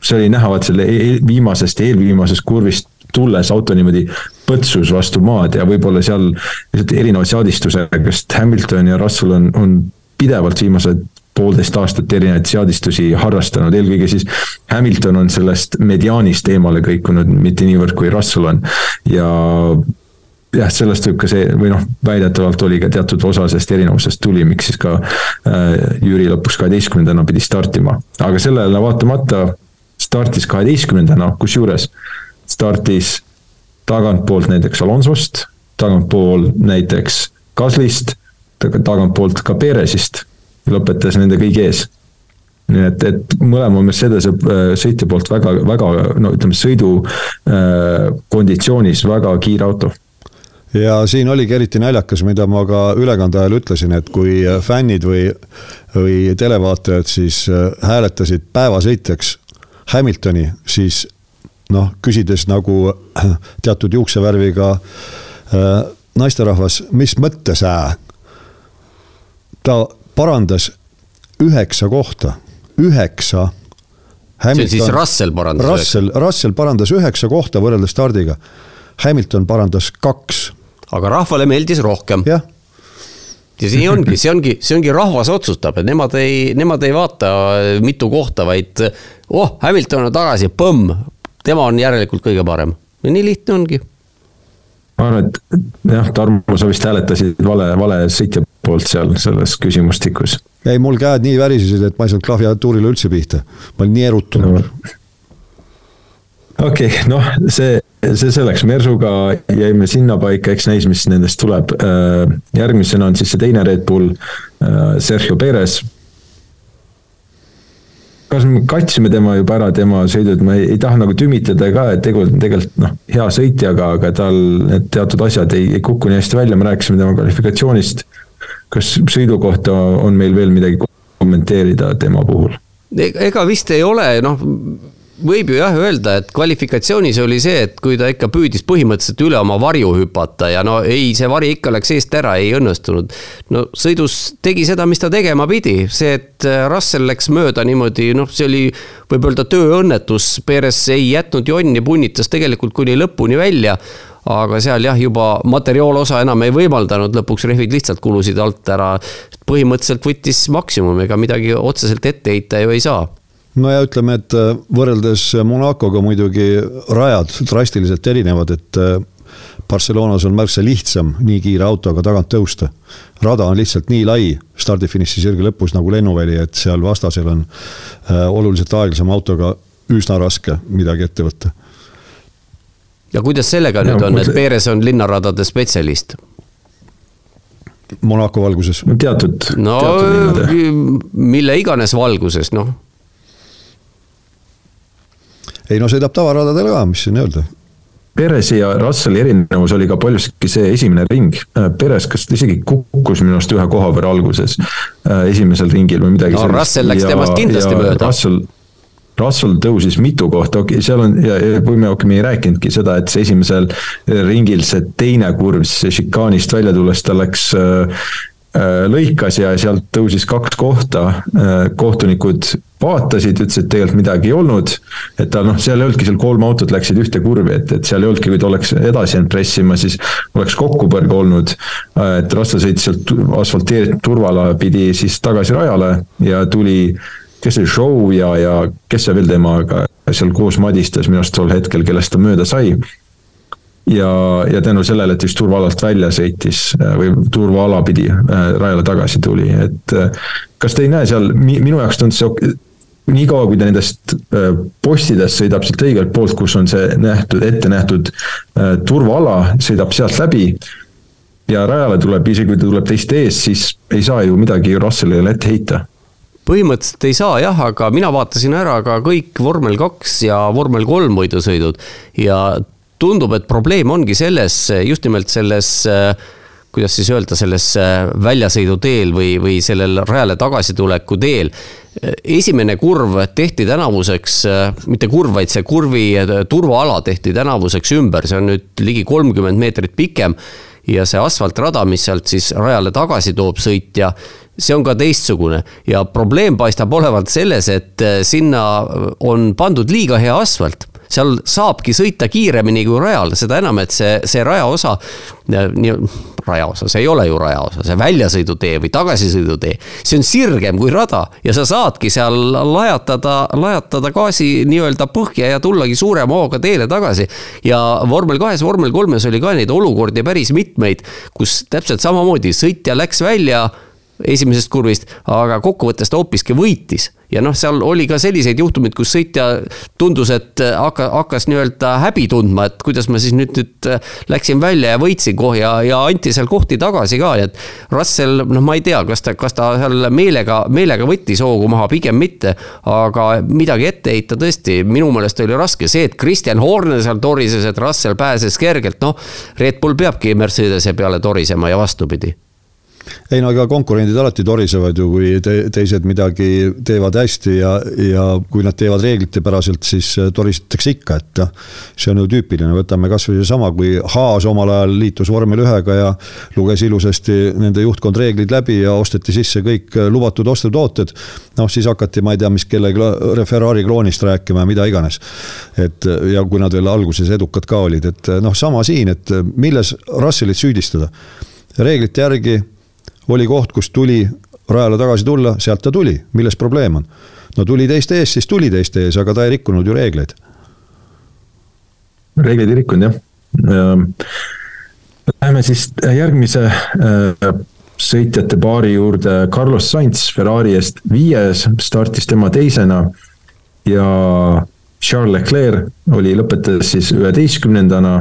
see oli näha vaat selle eel, viimasest, eelviimasest kurvist tulles auto niimoodi põtsus vastu maad ja võib-olla seal lihtsalt erineva seadistusega, sest Hamilton ja Russell on, on pidevalt viimased poolteist aastat erinevaid seadistusi harrastanud, eelkõige siis Hamilton on sellest mediaanist eemale kõikunud, mitte niivõrd kui Russell on. ja jah, sellest võib ka see või noh, väidetavalt oli ka teatud osa sellest erinevusest tuli, miks siis ka äh, Jüri lõpuks kaheteistkümnendana pidi startima, aga sellele vaatamata startis kaheteistkümnendana, kusjuures startis tagantpoolt näiteks Alonsost, tagantpool näiteks Gaslist, tagantpoolt ka Perezist, lõpetas nende kõigi ees. Nii et, et mõlema Mercedese äh, sõitja poolt väga, väga no ütleme, sõidu äh, konditsioonis väga kiire auto ja siin oligi eriti naljakas, mida ma ka ülekande ajal ütlesin, et kui fännid või, või televaatajad siis äh, hääletasid päevasõitjaks Hamiltoni, siis noh, küsides nagu äh, teatud juuksevärviga äh, naisterahvas, mis mõttes äh? ta parandas üheksa kohta, üheksa. see on siis Russell parandas. Russell, Russell parandas üheksa kohta võrreldes stardiga. Hamilton parandas kaks aga rahvale meeldis rohkem. jah ja see ongi, see ongi, see ongi rahvas otsustab, et nemad ei, nemad ei vaata mitu kohta, vaid oh, Hamilton on tagasi, põmm, tema on järelikult kõige parem ja nii lihtne ongi. ma arvan, et jah, Tarmo, sa vist hääletasid vale, vale sõitja poolt seal selles küsimustikus. ei, mul käed nii värisesid, et ma ei saanud klaviatuurile üldse pihta, ma olin nii erutunud no okei okay,, noh, see, see selleks, Mersuga jäime sinnapaika, eks näis, mis nendest tuleb. Äh, järgmisena on siis see teine Red Bull, äh, Sergio Perez. kas me katsime tema juba ära, tema sõidud, ma ei, ei taha nagu tümitada ka, et tegelikult, tegelikult noh, hea sõitjaga, aga tal need teatud asjad ei, ei kuku nii hästi välja, me rääkisime tema kvalifikatsioonist. kas sõidu kohta on meil veel midagi kommenteerida tema puhul? ega vist ei ole, noh võib ju jah öelda, et kvalifikatsioonis oli see, et kui ta ikka püüdis põhimõtteliselt üle oma varju hüpata ja no ei, see vari ikka läks eest ära, ei õnnestunud. no sõidus tegi seda, mis ta tegema pidi, see, et äh, Russell läks mööda niimoodi, noh, see oli võib öelda tööõnnetus, Perez ei jätnud jonni, punnitas tegelikult kuni lõpuni välja aga seal jah, juba materjaalosa enam ei võimaldanud, lõpuks rehvid lihtsalt kulusid alt ära. põhimõtteliselt võttis maksimumi, ega midagi otseselt ette heita ju ei saa no ja ütleme, et äh, võrreldes Monacoga muidugi rajad drastiliselt erinevad, et äh, Barcelonas on märksa lihtsam nii kiire autoga tagant tõusta. rada on lihtsalt nii lai stardifiniši sirge lõpus nagu lennuväli, et seal vastasel on äh, oluliselt aeglasema autoga üsna raske midagi ette võtta. ja kuidas sellega nüüd on, et Perez on linnaradade spetsialist? Monaco valguses. teatud. no teatud mille iganes valguses, noh. Ei no sõidab tavaradadel ka, mis siin öelda. Peresi ja Russelli erinevus oli ka paljuski see esimene ring. Peres, kas isegi kukkus minu arust ühe koha võrra alguses äh, esimesel ringil või midagi no, sellist. Russell läks ja, temast kindlasti mööda. Russell Russell tõusis mitu kohta, okei okay,, seal on ja, ja kui me, okei me ei rääkinudki seda, et see esimesel ringil see teine kurv, see šikaanist välja tulles, ta läks äh, äh, lõikas ja sealt tõusis kaks kohta äh,. kohtunikud vaatasid, ütlesid, et tegelikult midagi ei olnud. et ta noh, seal ei olnudki, seal kolm autot läksid ühte kurvi, et, et seal ei olnudki, kui ta oleks edasi jäänud pressima, siis oleks kokkupõrge olnud. Äh, et Russell sõitis sealt asfalteeritud turvala pidi siis tagasi rajale ja tuli kes see Show ja, ja kes see veel temaga seal koos madistas minu arust tol hetkel, kellest ta mööda sai. Ja, ja tänu sellele, et just turvaalalt välja sõitis äh, või turvaala pidi äh, rajale tagasi tuli, et äh, kas te ei näe seal, minu jaoks tundus see niikaua, kui ta nendest postidest sõidab sealt õigelt poolt, kus on see nähtud, ette nähtud turvaala, sõidab sealt läbi ja rajale tuleb, isegi kui ta tuleb teist ees, siis ei saa ju midagi Russellile ette heita. Põhimõtteliselt ei saa jah, aga mina vaatasin ära ka kõik vormel kaks ja vormel kolm võidusõidud ja tundub, et probleem ongi selles, just nimelt selles kuidas siis öelda, selles väljasõiduteel või, või sellel rajale tagasituleku teel. esimene kurv tehti tänavuseks, mitte kurv, vaid see kurvi turvaala tehti tänavuseks ümber, see on nüüd ligi kolmkümmend meetrit pikem. Ja see asfaltrada, mis sealt siis rajale tagasi toob sõitja see on ka teistsugune. Ja probleem paistab olevat selles, et sinna on pandud liiga hea asfalt seal saabki sõita kiiremini kui rajal, seda enam, et see, see rajaosa, nii, rajaosa, see ei ole ju rajaosa, see väljasõidutee või tagasisõidutee, see on sirgem kui rada ja sa saadki seal lajatada, lajatada gaasi nii-öelda põhja ja tullagi suurema hooga teele tagasi. ja vormel kahes, vormel kolmes oli ka neid olukordi päris mitmeid, kus täpselt samamoodi sõitja läks välja esimesest kurvist, aga kokkuvõttes ta hoopiski võitis. ja noh, seal oli ka selliseid juhtumeid, kus sõitja tundus, et hakka, hakkas nii-öelda häbi tundma, et kuidas ma siis nüüd, nüüd läksin välja ja võitsin kohe ja, ja anti seal kohti tagasi ka, et Russell, noh, ma ei tea, kas ta, kas ta seal meelega, meelega võttis hoogu maha, pigem mitte. aga midagi ette heita tõesti, minu meelest oli raske, see, et Kristjan Horner seal torises, et Russell pääses kergelt, noh. Red Bull peabki Mercedese peale torisema ja vastupidi ei no ega konkurendid alati torisevad ju, kui te, teised midagi teevad hästi ja, ja kui nad teevad reeglitepäraselt, siis äh, torisetakse ikka, et noh. see on ju tüüpiline, võtame kasvõi seesama, kui Haas omal ajal liitus vormel ühega ja luges ilusasti nende juhtkond reeglid läbi ja osteti sisse kõik äh, lubatud ostetooted. noh, siis hakati, ma ei tea, mis kellegi Ferrari kloonist rääkima ja mida iganes. et ja kui nad veel alguses edukad ka olid, et noh, sama siin, et milles Russellit süüdistada reeglite järgi oli koht, kus tuli rajale tagasi tulla, sealt ta tuli, milles probleem on? no tuli teiste ees, siis tuli teiste ees, aga ta ei rikkunud ju reegleid. reegleid ei rikkunud jah. Läheme siis järgmise äh, sõitjate paari juurde, Carlos Sainz Ferrari eest viies, startis tema teisena ja Charles Leclerc oli, lõpetas siis üheteistkümnendana,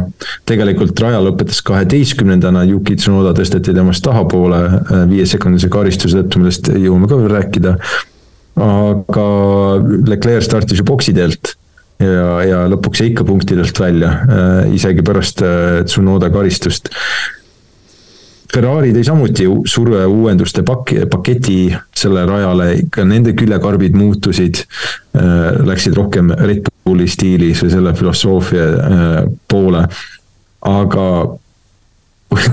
tegelikult Raja lõpetas kaheteistkümnendana, Yuki Tsunoda tõsteti temast tahapoole äh, viiesekundise karistuse tõttu, millest jõuame ka veel rääkida. aga Leclerc startis ju boksi teelt ja, ja lõpuks jäi ikka punktidelt välja, äh, isegi pärast äh, Tsunoda karistust Ferrari tõi samuti surve uuenduste pak-, paketi selle rajale, ka nende küljekarbid muutusid. Läksid rohkem Red Bulli stiilis või selle filosoofia äh, poole. aga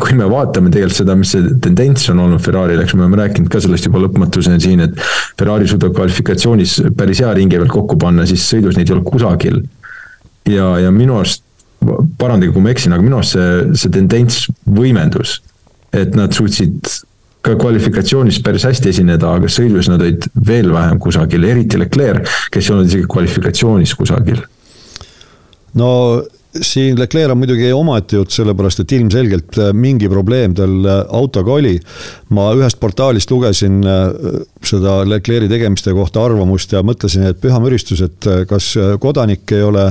kui me vaatame tegelikult seda, mis see tendents on olnud Ferrari'l, eks me oleme rääkinud ka sellest juba lõpmatuseni siin, et Ferrari suudab kvalifikatsioonis päris hea ringi veel kokku panna, siis sõidus neid ei ole kusagil. ja, ja minu arust, parandage, kui ma eksin, aga minu arust see, see tendents võimendus et nad suutsid ka kvalifikatsioonis päris hästi esineda, aga sõidus nad olid veel vähem kusagil, eriti Leclerc, kes ei olnud isegi kvalifikatsioonis kusagil. no siin Leclerc on muidugi omaette jutt, sellepärast et ilmselgelt äh, mingi probleem tal äh, autoga oli. ma ühest portaalist lugesin äh, seda Leclerc'i tegemiste kohta arvamust ja mõtlesin, et püha müristus, et kas kodanik ei ole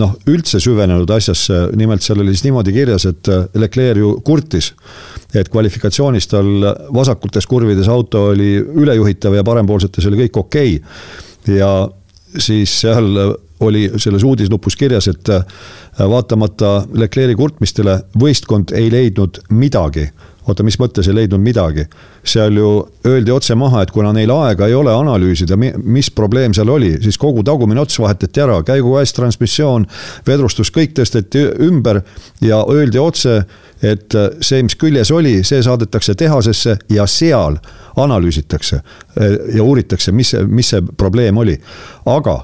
noh, üldse süvenenud asjasse, nimelt seal oli siis niimoodi kirjas, et Leclerc ju kurtis, et kvalifikatsioonis tal vasakutes kurvides auto oli ülejuhitav ja parempoolsetes oli kõik okei okay. ja siis seal oli selles uudislupus kirjas, et äh, vaatamata Leclerc'i kurtmistele võistkond ei leidnud midagi oota, mis mõttes ei leidnud midagi? seal ju öeldi otse maha, et kuna neil aega ei ole analüüsida, mis probleem seal oli, siis kogu tagumine ots vahetati ära, käigukäest transmissioon, vedrustus, kõik tõsteti ümber ja öeldi otse, et see, mis küljes oli, see saadetakse tehasesse ja seal analüüsitakse äh, ja uuritakse, mis mis see probleem oli. aga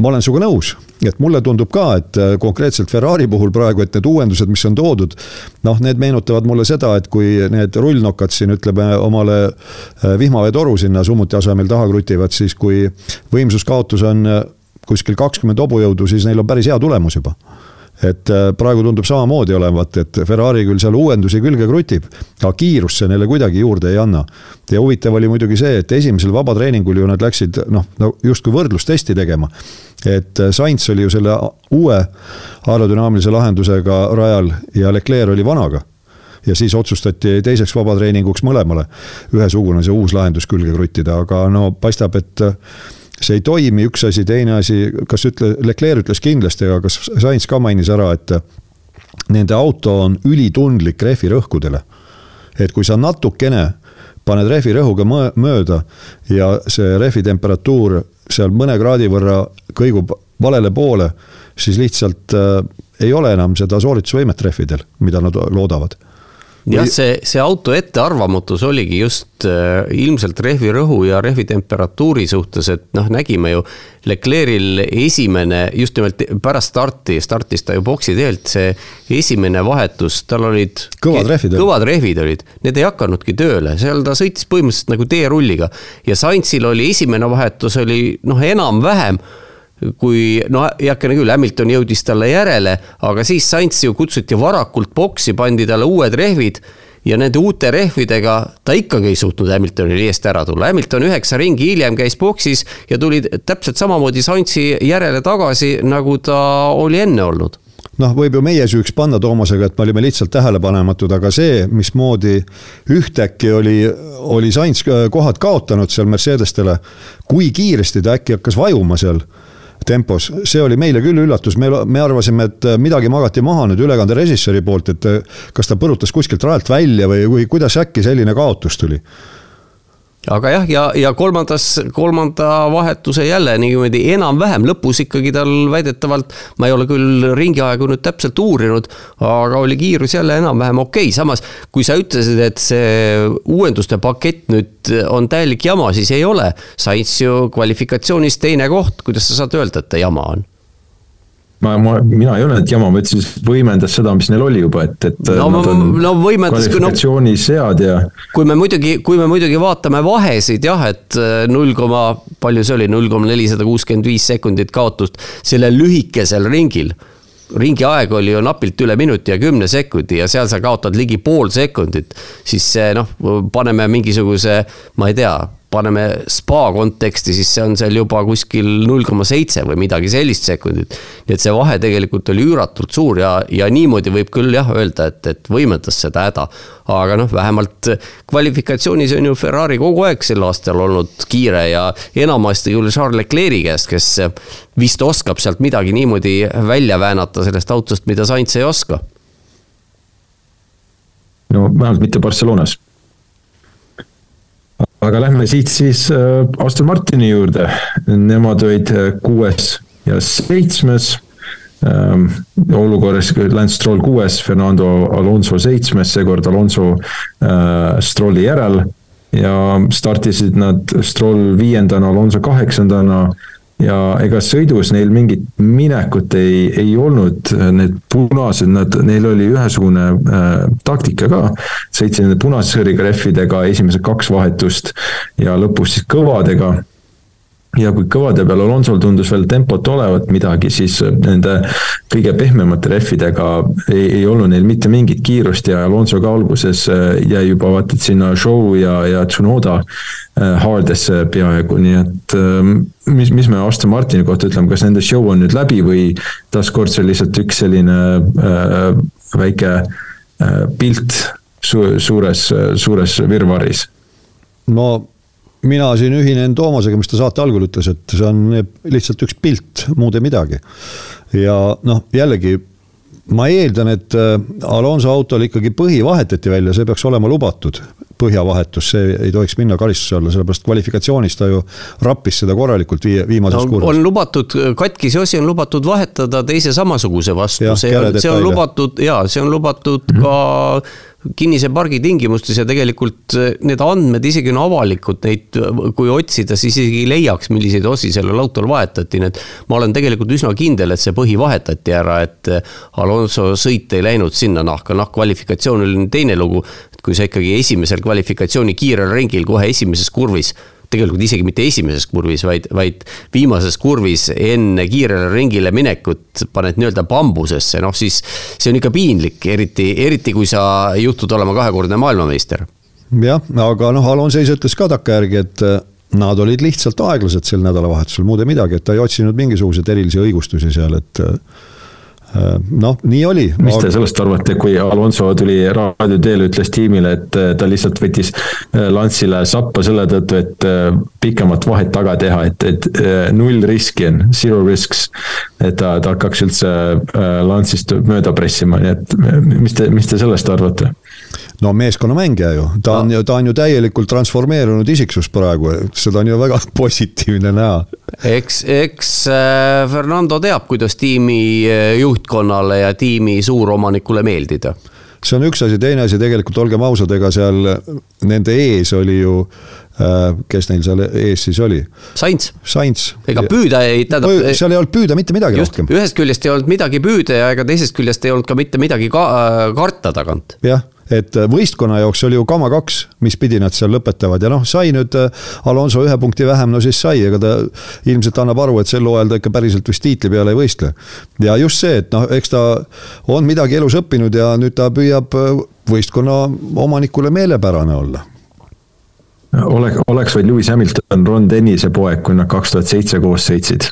ma olen sinuga nõus, et mulle tundub ka, et äh, konkreetselt Ferrari puhul praegu, et need uuendused, mis on toodud. noh, need meenutavad mulle seda, et kui need rullnokad siin ütleme omale äh, vihmaveetoru sinna summuti asemel taha krutivad, siis kui võimsuskaotus on äh, kuskil kakskümmend hobujõudu, siis neil on päris hea tulemus juba et praegu tundub samamoodi olevat, et Ferrari küll seal uuendusi külge krutib, aga kiirust see neile kuidagi juurde ei anna. ja huvitav oli muidugi see, et esimesel vabatreeningul ju nad läksid noh, no justkui võrdlustesti tegema et äh, Sainz oli ju selle uue aerodünaamilise lahendusega rajal ja Leclerc oli vanaga ja siis otsustati teiseks vabatreeninguks mõlemale ühesugune see uus lahendus külge kruttida, aga no paistab, et äh, see ei toimi, üks asi, teine asi, kas ütle, Leclerc ütles kindlasti, aga kas Sainz ka mainis ära, et äh, nende auto on ülitundlik rehvirõhkudele. et kui sa natukene paned rehvirõhuga mööda ja see rehvi temperatuur seal mõne kraadi võrra kõigub valele poole, siis lihtsalt äh, ei ole enam seda sooritusvõimet rehvidel, mida nad loodavad jah, see, see auto ettearvamatus oligi just äh, ilmselt rehvi rõhu ja rehvi temperatuuri suhtes, et noh, nägime ju. Leclerc'il esimene, just nimelt pärast starti, startis ta ju boksi teelt, see esimene vahetus, tal olid. kõvad rehvid. kõvad rehvid olid, need ei hakanudki tööle, seal ta sõitis põhimõtteliselt nagu teerulliga. ja Sainzil oli esimene vahetus oli noh, enam-vähem kui no heakene küll, Hamilton jõudis talle järele, aga siis Sainz ju kutsuti varakult boksi, pandi talle uued rehvid ja nende uute rehvidega ta ikkagi ei suutnud Hamiltonil eest ära tulla. Hamilton üheksa ringi hiljem käis boksis ja tuli täpselt samamoodi Sainzi järele tagasi, nagu ta oli enne olnud noh, võib ju meie süüks panna Toomasega, et me olime lihtsalt tähelepanematud, aga see, mismoodi ühtäkki oli, oli Sainz kohad kaotanud seal Mercedestele, kui kiiresti ta äkki hakkas vajuma seal tempos, see oli meile küll üllatus, me, me arvasime, et midagi magati maha nüüd ülekande režissööri poolt, et kas ta põrutas kuskilt rajalt välja või, või kuidas äkki selline kaotus tuli aga jah, ja, ja kolmandas, kolmanda vahetuse jälle niimoodi enam-vähem lõpus ikkagi tal väidetavalt, ma ei ole küll ringiaegu nüüd täpselt uurinud, aga oli kiirus jälle enam-vähem okei okay., samas kui sa ütlesid, et see uuenduste pakett nüüd on täielik jama, siis ei ole. Sainz ju kvalifikatsioonis teine koht, kuidas sa saad öelda, et ta jama on ma, ma, mina ei öelnud, et jama, ma ütlesin, et võimendas seda, mis neil oli juba, et, et no, nad on no, võimendas, kvalifikatsioonis no, head ja. kui me muidugi, kui me muidugi vaatame vahesid jah, et äh, null koma, palju see oli, null koma nelisada kuuskümmend viis sekundit kaotust sellel lühikesel ringil ringi aeg oli ju napilt üle minuti ja kümne sekundi ja seal sa kaotad ligi pool sekundit, siis see noh, paneme mingisuguse, ma ei tea, paneme spa konteksti, siis see on seal juba kuskil null koma seitse või midagi sellist sekundit. nii et see vahe tegelikult oli üüratult suur ja, ja niimoodi võib küll jah öelda, et, et võimendas seda häda. aga noh, vähemalt kvalifikatsioonis on ju Ferrari kogu aeg sel aastal olnud kiire ja enamasti küll Charles Leclerc'i käest, kes vist oskab sealt midagi niimoodi välja väänata sellest autost, mida Sainz ei oska no vähemalt mitte Barcelonas aga lähme siit siis äh, Aston Martini juurde, nemad olid äh, kuues ja seitsmes ähm,. olukorras Lance Stroll kuues, Fernando Alonso seitsmes, seekord Alonso äh, Strolli järel. ja startisid nad Stroll viiendana, Alonso kaheksandana ja ega sõidus neil mingit minekut ei, ei olnud, need punased, nad, neil oli ühesugune äh, taktika ka. sõitsid nende punase sõõriga rehvidega esimesed kaks vahetust ja lõpus siis kõvadega. Ja kui kõvade peal Alonsol tundus veel tempot olevat midagi, siis nende kõige pehmemate rehvidega ei, ei olnud neil mitte mingit kiirust ja Alonso ka alguses äh, jäi juba vaata, et sinna show ja, ja Tsunoda äh, haardesse peaaegu, nii et ähm, mis, mis me Aston Martini kohta ütleme, kas nende show on nüüd läbi või taaskord see on lihtsalt üks selline äh, väike äh, pilt su suures, suures virvarris? no mina siin ühinen Toomasega, mis ta saate algul ütles, et see on lihtsalt üks pilt, muud ei midagi. ja noh, jällegi ma eeldan, et äh, Alonso autol ikkagi põhi vahetati välja, see peaks olema lubatud. põhjavahetus, see ei tohiks minna karistuse alla, sellepärast kvalifikatsioonis ta ju rappis seda korralikult viie, viimases no, kurvas. on lubatud, katkise osi on lubatud vahetada teise samasuguse vastu, see on, see on lubatud ja see on lubatud -hmm. ka kinnise pargi tingimustes ja tegelikult eh, need andmed isegi on avalikud, neid kui otsida, siis isegi ei leiaks, milliseid osi sellel autol vahetati, nii et ma olen tegelikult üsna kindel, et see põhi vahetati ära, et eh, Alonso sõit ei läinud sinna. Nahka, noh, kvalifikatsioon oli teine lugu, et kui sa ikkagi esimesel kvalifikatsiooni kiirel ringil kohe esimeses kurvis tegelikult isegi mitte esimeses kurvis, vaid, vaid viimases kurvis enne kiirele ringile minekut paned nii-öelda bambusesse, noh siis see on ikka piinlik, eriti, eriti kui sa juhtud olema kahekordne maailmameister. jah, aga noh, Alonso ise ütles ka takkajärgi, et äh, nad olid lihtsalt aeglased sel nädalavahetusel, muud ei midagi, et ta ei otsinud mingisuguseid erilisi õigustusi seal, et Äh, noh, nii oli. mis te sellest arvate, kui Alonso tuli raadio teel, ütles tiimile, et äh, ta lihtsalt võttis äh, Lansile sappa selle tõttu, et pikemat vahet taga teha, et, et null riski on, zero risks. et ta, ta hakkaks üldse Lansist mööda pressima, nii et mis te, mis te sellest arvate? No meeskonnamängija ju, ta on ju, ta on ju täielikult transformeerunud isiksus praegu, seda on ju väga positiivne näha. eks, eks äh, Fernando teab, kuidas tiimi äh, juhtkonnale ja tiimi suuromanikule meeldida see on üks asi, teine asi tegelikult olgem ausad, ega seal nende ees oli ju äh, kes neil seal ees siis oli? Sainz. Sainz. ega püüda ei, tähendab. seal ei olnud püüda mitte midagi just, rohkem. ühest küljest ei olnud midagi püüda ja ega teisest küljest ei olnud ka mitte midagi ka, karta tagant. jah et äh, võistkonna jaoks oli ju kama kaks, mis pidi nad seal lõpetavad. Ja noh, sai nüüd äh, Alonso ühe punkti vähem, no siis sai, ega ta ilmselt annab aru, et sel hooajal ta ikka päriselt vist tiitli peale ei võistle. ja just see, et noh, eks ta on midagi elus õppinud ja nüüd ta püüab äh, võistkonna omanikule meelepärane olla. Oleks, oleks vaid Lewis Hamilton, Ron Dennise poeg, kui nad kaks tuhat seitse koos sõitsid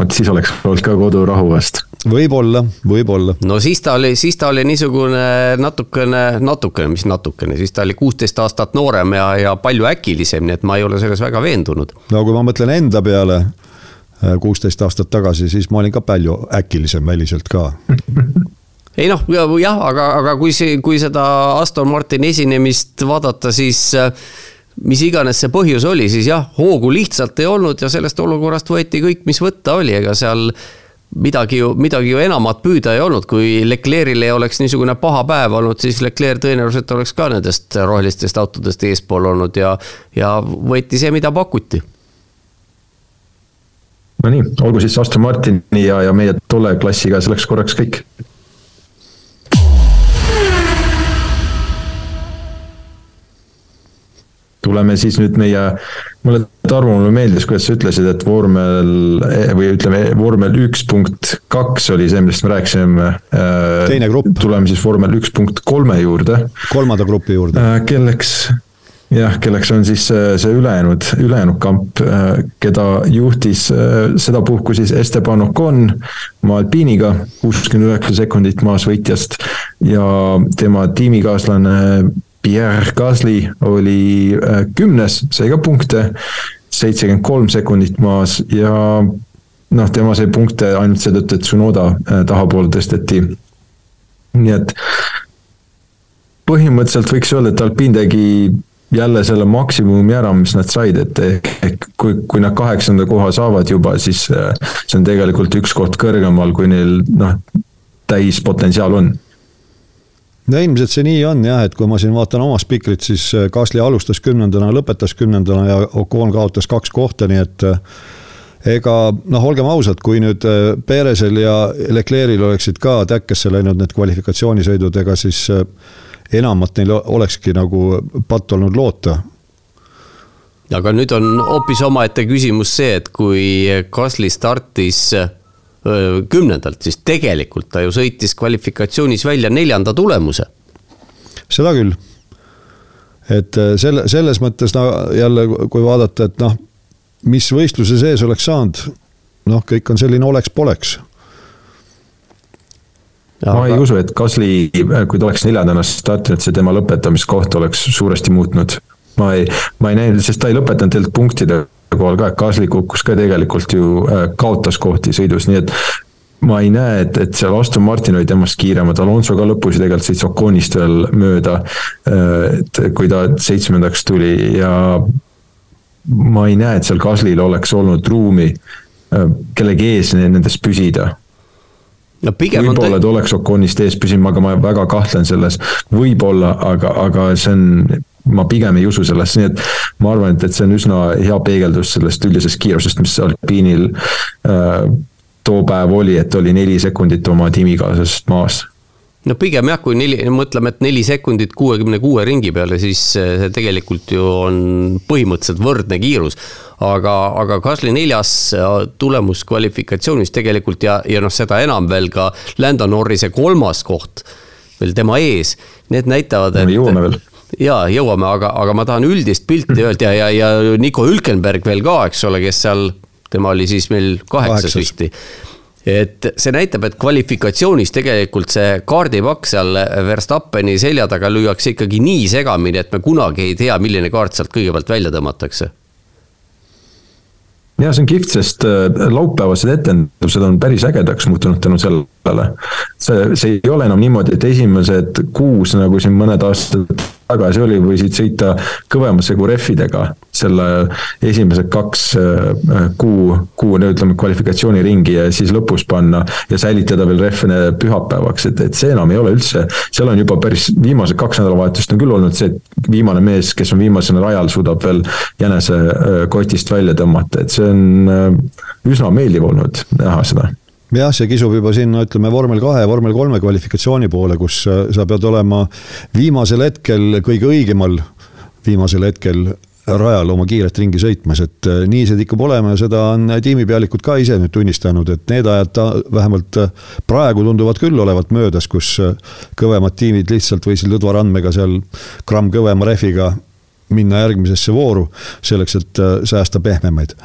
vot siis oleks olnud ka kodurahu vast. võib-olla, võib-olla. no siis ta oli, siis ta oli niisugune natukene, natukene, mis natukene, siis ta oli kuusteist aastat noorem ja, ja palju äkilisem, nii et ma ei ole selles väga veendunud. no kui ma mõtlen enda peale äh, kuusteist aastat tagasi, siis ma olin ka palju äkilisem väliselt ka ei noh, jah, aga, aga kui see, kui seda Aston Martini esinemist vaadata, siis äh, mis iganes see põhjus oli, siis jah, hoogu lihtsalt ei olnud ja sellest olukorrast võeti kõik, mis võtta oli, ega seal midagi ju, midagi ju enamat püüda ei olnud, kui Leclerc'il ei oleks niisugune paha päev olnud, siis Leclerc tõenäoliselt oleks ka nendest rohelistest autodest eespool olnud ja, ja võeti see, mida pakuti. Nonii, olgu siis Aston Martini ja, ja meie tolle klassiga selleks korraks kõik tuleme siis nüüd meie, mulle Tarmo, mulle meeldis, kuidas sa ütlesid, et vormel või ütleme, vormel üks punkt kaks oli see, millest me rääkisime. Äh, teine grupp. tuleme siis vormel üks punkt kolme juurde. kolmanda grupi juurde. Äh, kelleks, jah, kelleks on siis see ülejäänud, ülejäänud kamp, äh, keda juhtis sedapuhku siis Esteban Ocon maa Alpiniga, kuuskümmend üheksa sekundit maas võitjast ja tema tiimikaaslane Pierre Gasly oli äh, kümnes, sai ka punkte, seitsekümmend kolm sekundit maas ja noh, tema sai punkte ainult seetõttu, et Tsunoda äh, tahapoole tõsteti. nii et põhimõtteliselt võiks öelda, et Alpine tegi jälle selle maksimumi ära, mis nad said, et ehk kui, kui nad kaheksanda koha saavad juba, siis äh, see on tegelikult üks koht kõrgemal, kui neil noh, täispotentsiaal on no ilmselt see nii on jah, et kui ma siin vaatan oma spikrit, siis äh, Gasly alustas kümnendana, lõpetas kümnendana ja Ocon kaotas kaks kohta, nii et äh, ega noh, olgem ausad, kui nüüd äh, Perezil ja Leclerc'il oleksid ka täkkesse läinud need kvalifikatsioonisõidud, ega siis enamat neil olekski nagu patt olnud loota. aga nüüd on hoopis omaette küsimus see, et kui Gasly startis kümnendalt, siis tegelikult ta ju sõitis kvalifikatsioonis välja neljanda tulemuse. seda küll. et selle, selles mõttes no jälle, kui vaadata, et noh, mis võistluse sees oleks saanud, noh, kõik on selline oleks-poleks ma ei usu, et Gasly, kui ta oleks neljandana startinud, see tema lõpetamiskoht oleks suuresti muutnud. ma ei, ma ei näinud, sest ta ei lõpetanud tegelikult punktide kohal ka, Gasly kukkus ka tegelikult ju, äh, kaotas kohti sõidus, nii et ma ei näe, et, et seal Aston Martin oli temast kiiremad, Alonso ka lõpus ju tegelikult sõitis Oconist veel mööda. Äh, et kui ta seitsmendaks tuli ja ma ei näe, et seal Gaslyl oleks olnud ruumi äh, kellegi ees nendest püsida no võib-olla te... ta oleks Oconist ees püsinud, aga ma väga kahtlen selles, võib-olla, aga, aga see on, ma pigem ei usu sellesse, nii et ma arvan, et, et see on üsna hea peegeldus sellest üldisest kiirusest, mis Alpiinil äh, too päev oli, et oli neli sekundit oma tiimikaaslasest maas no pigem jah, kui neli, mõtleme, et neli sekundit kuuekümne kuue ringi peale, siis see tegelikult ju on põhimõtteliselt võrdne kiirus aga, aga Gasly neljas äh, tulemus kvalifikatsioonis tegelikult ja, ja noh, seda enam veel ka Lando Norrise kolmas koht veel tema ees, need näitavad, et. jõuame veel ja jõuame, aga, aga ma tahan üldist pilti öelda ja, ja, ja Nico Hülkenberg veel ka, eks ole, kes seal, tema oli siis meil kaheksas vist. Et see näitab, et kvalifikatsioonis tegelikult see kaardipakk seal Verstappeni selja taga lüüakse ikkagi nii segamini, et me kunagi ei tea, milline kaart sealt kõigepealt välja tõmmatakse. Ja see on kihvt, sest äh, laupäevased etendused on päris ägedaks muutunud tänu sellele. see, see ei ole enam niimoodi, et esimesed kuus, nagu siin mõned aastad tagasi oli, võisid sõita kõvema segu rehvidega selle esimesed kaks äh, kuu, kuu, no ütleme kvalifikatsiooniringi ja siis lõpus panna ja säilitada veel rehve pühapäevaks, et, et see enam ei ole üldse, seal on juba päris viimased kaks nädalavahetust on küll olnud see, et viimane mees, kes on viimasena rajal, suudab veel jänese äh, kotist välja tõmmata, et see on äh, üsna meeldiv olnud näha seda jah, see kisub juba sinna, ütleme vormel kahe, vormel kolme kvalifikatsiooni poole, kus äh, sa pead olema viimasel hetkel kõige õigemal, viimasel hetkel rajal oma kiiret ringi sõitmas, et äh, nii see tikub olema ja seda on tiimipealikud ka ise nüüd tunnistanud, et need ajad ta vähemalt äh, praegu tunduvad küll olevat möödas, kus kõvemad tiimid lihtsalt võisid lõdvarandmega seal gramm kõvema rehviga minna järgmisesse vooru selleks, et säästa pehmemaid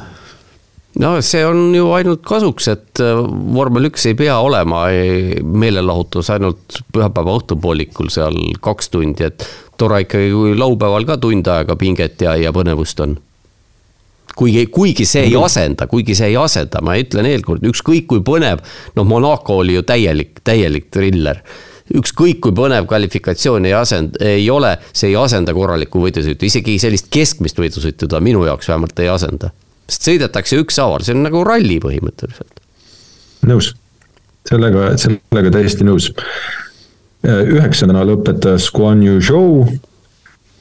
no see on ju ainult kasuks, et äh, vormel üks ei pea olema meelelahutus ainult pühapäeva õhtupoolikul seal kaks tundi, et tore ikkagi, kui laupäeval ka tund aega pinget ja, ja põnevust on. kuigi, kuigi see ei asenda, kuigi see ei asenda, ma ütlen eelkord, ükskõik kui põnev, noh, Monaco oli ju täielik, täielik triller ükskõik kui põnev kvalifikatsioon ei asend-, ei ole, see ei asenda korralikku võidusõitu, isegi sellist keskmist võidusõitu ta minu jaoks vähemalt ei asenda sõidetakse ükshaaval, see on nagu ralli põhimõtteliselt. nõus, sellega, sellega täiesti nõus. üheksandana lõpetas Guan Yu Zhou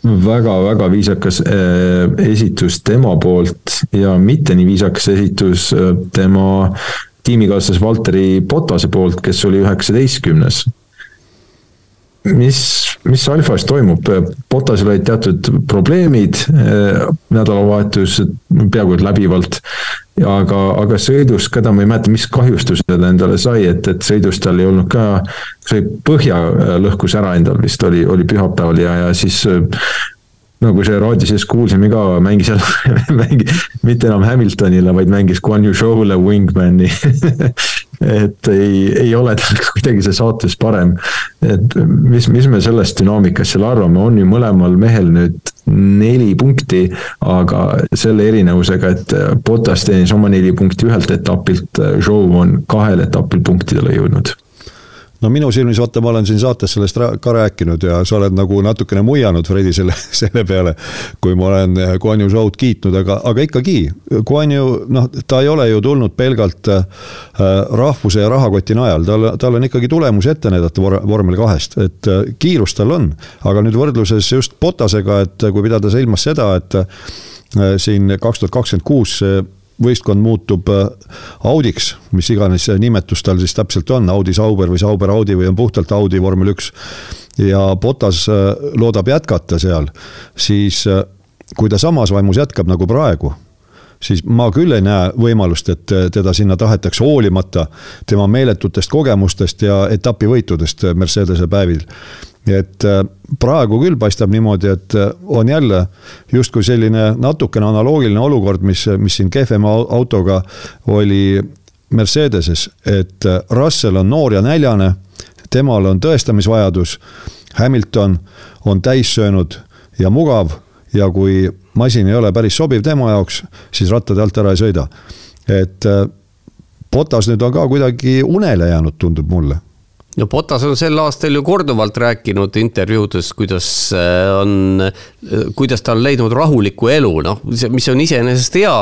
väga-väga viisakas äh, esitus tema poolt ja mitte nii viisakas esitus äh, tema tiimikaaslase Valteri Potase poolt, kes oli üheksateistkümnes mis, mis Alfas toimub, Potasel olid teatud probleemid eh, nädalavahetus peaaegu et läbivalt. aga, aga sõidus ka ta, ma ei mäleta, mis kahjustuse ta endale sai, et, et sõidus tal ei olnud ka, see põhja lõhkus ära endal vist oli, oli pühapäeval ja, ja siis nagu see raadios kuulsime ka, mängis jälle mängi, mitte enam Hamiltonile, vaid mängis Guan Yu Show'le Wingmani. Et ei, ei ole tal kuidagi see saates parem. et mis, mis me sellest dünaamikast seal arvame, on ju mõlemal mehel nüüd neli punkti, aga selle erinevusega, et Botas teenis oma neli punkti ühelt etapilt, Show on kahel etapil punktidele jõudnud no minu silmis, vaata, ma olen siin saates sellest ka rääkinud ja sa oled nagu natukene muianud, Fredi, selle, selle peale, kui ma olen Guan Yu Zhou'd kiitnud, aga, aga ikkagi, Guan Yu, noh, ta ei ole ju tulnud pelgalt äh, rahvuse ja rahakoti najal, tal, tal on ikkagi tulemusi ette näidata vor, vormel kahest, et äh, kiirust tal on. aga nüüd võrdluses just Botasega, et kui pidada silmas seda, et siin kaks tuhat kakskümmend kuus võistkond muutub äh, Audiks, mis iganes nimetus tal siis täpselt on, Audi Sauber või Sauber Audi või on puhtalt Audi vormel üks. ja Botas äh, loodab jätkata seal, siis äh, kui ta samas vaimus jätkab nagu praegu, siis ma küll ei näe võimalust, et teda sinna tahetakse hoolimata tema meeletutest kogemustest ja etapivõitudest Mercedese päevil et äh, praegu küll paistab niimoodi, et äh, on jälle justkui selline natukene analoogiline olukord, mis, mis siin kehvema autoga oli Mercedeses, et äh, Russell on noor ja näljane, temal on tõestamisvajadus. Hamilton on täis söönud ja mugav ja kui masin ei ole päris sobiv tema jaoks, siis rattade alt ära ei sõida. et Botas nüüd on ka kuidagi unele jäänud, tundub mulle no Potas on sel aastal ju korduvalt rääkinud intervjuudes, kuidas äh, on, äh, kuidas ta on leidnud rahulikku elu, noh, mis on iseenesest hea,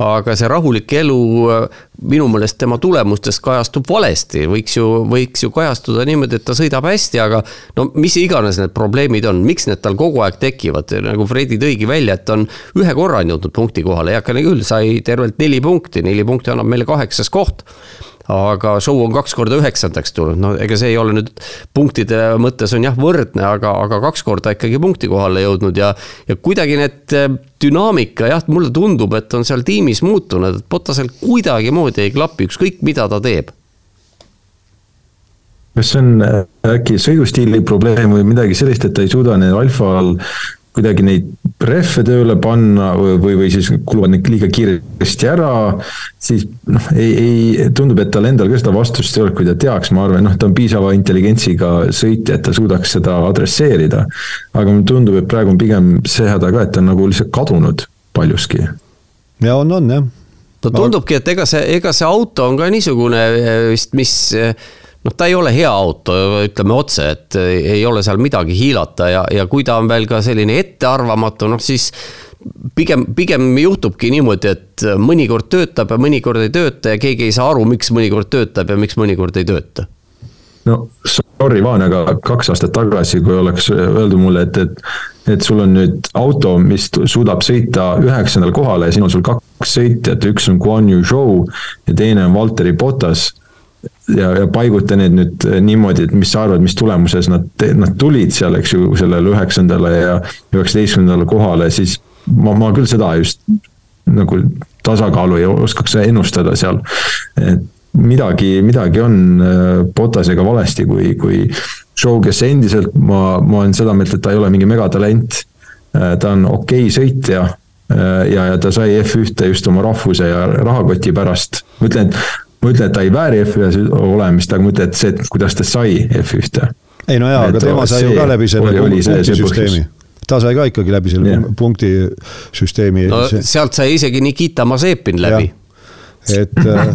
aga see rahulik elu äh, minu meelest tema tulemustes kajastub valesti, võiks ju, võiks ju kajastuda niimoodi, et ta sõidab hästi, aga no mis iganes need probleemid on, miks need tal kogu aeg tekivad, nagu Fredi tõigi välja, et on ühe korra jõudnud punkti kohale, heakene küll, sai tervelt neli punkti, neli punkti annab meile kaheksas koht aga show on kaks korda üheksandaks tulnud, no ega see ei ole nüüd punktide mõttes on jah võrdne, aga, aga kaks korda ikkagi punkti kohale jõudnud ja, ja kuidagi need eh, dünaamika jah, mulle tundub, et on seal tiimis muutunud, et Potasel kuidagimoodi ei klapi, ükskõik mida ta teeb. Kas see on eh, äkki sõidustiili probleem või midagi sellist, et ta ei suuda alfal kuidagi neid rehve tööle panna või, või, või siis kuluvad need liiga kiiresti ära, siis noh, ei, ei, tundub, et tal endal ka seda vastust ei ole, kui ta teaks, ma arvan, noh, ta on piisava intelligentsiga sõitja, et ta suudaks seda adresseerida. aga mulle tundub, et praegu on pigem see häda ka, et ta on nagu lihtsalt kadunud paljuski. ja on, on jah. no tundubki, et ega see, ega see auto on ka niisugune vist, mis noh, ta ei ole hea auto, ütleme otse, et ei ole seal midagi hiilata ja, ja kui ta on veel ka selline ettearvamatu, noh siis pigem, pigem juhtubki niimoodi, et mõnikord töötab ja mõnikord ei tööta ja keegi ei saa aru, miks mõnikord töötab ja miks mõnikord ei tööta. No sorry, Vaan, aga kaks aastat tagasi, kui oleks öeldud mulle, et, et, et sul on nüüd auto, mis suudab sõita üheksandal kohal ja siin on sul kaks sõitjat, üks on Guan Yu Zhou ja teine on Valteri Botas ja, ja paiguta need nüüd eh, niimoodi, et mis sa arvad, mis tulemuses nad, nad tulid seal, eks ju, sellele üheksandale ja üheksateistkümnendale kohale, siis ma, ma küll seda just nagu tasakaalu ei oskaks ennustada seal. et midagi, midagi on Botasega eh, valesti, kui, kui show, kes endiselt, ma, ma olen seda meelt, et ta ei ole mingi megatalent. Eh, ta on okei okay sõitja ja, ja ta sai F1-te just oma rahvuse ja rahakoti pärast. ma ütlen, et ma ütlen, et ta ei vääri F1-s olemist, aga ma ütlen, et see, kuidas ta sai F1-te. ei no jaa, aga tema sai ju ka läbi selle punktisüsteemi ta sai ka ikkagi läbi selle yeah. punktisüsteemi. no sealt sai isegi Nikita Mazepin läbi. et äh,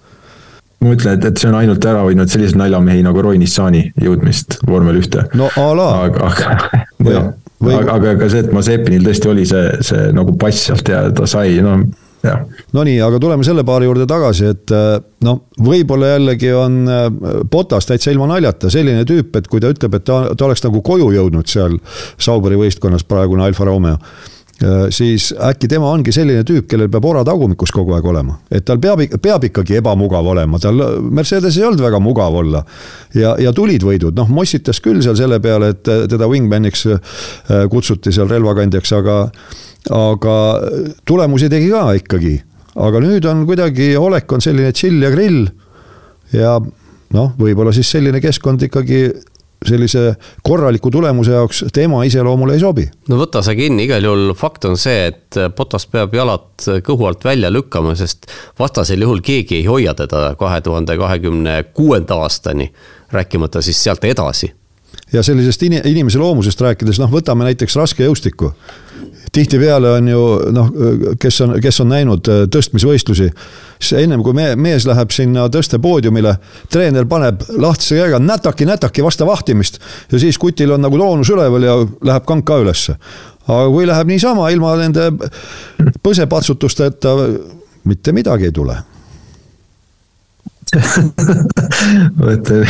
ma ütlen, et, et see on ainult ära hoidnud selliseid naljamehi nagu Roy Nissani jõudmist vormel ühte. no a la. aga, aga, või... aga, aga ka see, et Mazepinil tõesti oli see, see nagu pass sealt ja ta sai, no Nonii, aga tuleme selle paari juurde tagasi, et äh, noh, võib-olla jällegi on äh, Botas täitsa ilma naljata selline tüüp, et kui ta ütleb, et ta, ta oleks nagu koju jõudnud seal Sauberi võistkonnas, praegune Alfa Romeo äh, siis äkki tema ongi selline tüüp, kellel peab ora tagumikus kogu aeg olema. et tal peab, peab ikkagi ebamugav olema, tal Mercedes ei olnud väga mugav olla. ja, ja tulid võidud, noh mossitas küll seal selle peale, et teda wingman'iks kutsuti seal relvakandjaks, aga aga tulemusi tegi ka ikkagi. aga nüüd on kuidagi, olek on selline chill ja grill. ja noh, võib-olla siis selline keskkond ikkagi sellise korraliku tulemuse jaoks tema iseloomule ei sobi. no võta see kinni, igal juhul fakt on see, et Potas peab jalad kõhu alt välja lükkama, sest vastasel juhul keegi ei hoia teda kahe tuhande kahekümne kuuenda aastani, rääkimata siis sealt edasi. Ja sellisest inimese loomusest rääkides, noh, võtame näiteks raskejõustiku tihtipeale on ju noh, kes on, kes on näinud äh, tõstmisvõistlusi, siis ennem kui me, mees läheb sinna tõstepoodiumile, treener paneb lahtise käega nätaki-nätaki vastu vahtimist ja siis kutil on nagu toonus üleval ja läheb kank ka ülesse. aga kui läheb niisama ilma nende põsepatsutusteta, mitte midagi ei tule mõtle,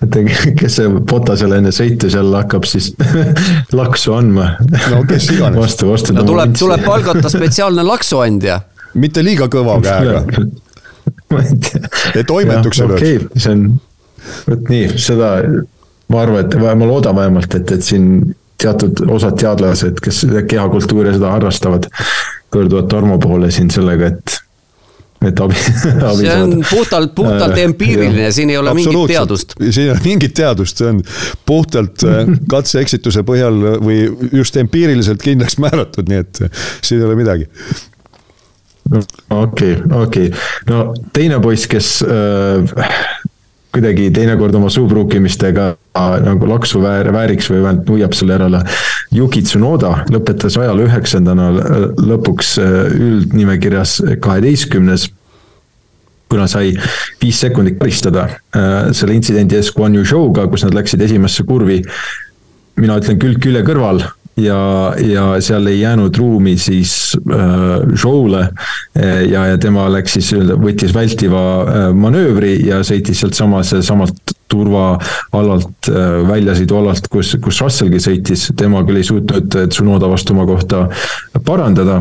mõtle, kes see Potasele enne sõitu seal hakkab siis laksu andma. no kes iganes. vastu, vastu. no tuleb, tuleb palgata spetsiaalne laksuandja. mitte liiga kõva käega. ma ei tea. et toimetuks ei lööks. okei okay,, see on, vot nii, seda ma arvan, et ma loodan vähemalt, et, et siin teatud osad teadlased, kes kehakultuuri seda harrastavad, pöörduvad Tarmo poole siin sellega, et et abi, abi see on saada. puhtalt, puhtalt äh, empiiriline, siin ei ole mingit teadust. siin ei ole mingit teadust, see on puhtalt äh, katse-eksituse põhjal või just empiiriliselt kindlaks määratud, nii et siin ei ole midagi okei, okei, no teine poiss, kes äh, kuidagi teinekord oma suupruukimistega nagu laksu väär, vääriks või vähemalt nuiab selle järele. Yuki Tsunoda lõpetas ajal üheksandana lõpuks äh, üldnimekirjas kaheteistkümnes kuna sai viis sekundit karistada äh, selle intsidendi ees Guan Yu Show'ga, kus nad läksid esimesse kurvi. mina ütlen külg külje kõrval ja, ja seal ei jäänud ruumi siis äh, show'le. Äh, ja, ja tema läks siis, võttis vältiva äh, manöövri ja sõitis sealtsamas, samalt turvaalalt äh,, väljasõidualalt, kus, kus Russellgi sõitis, tema küll ei suutnud Tsunoda vastu oma kohta parandada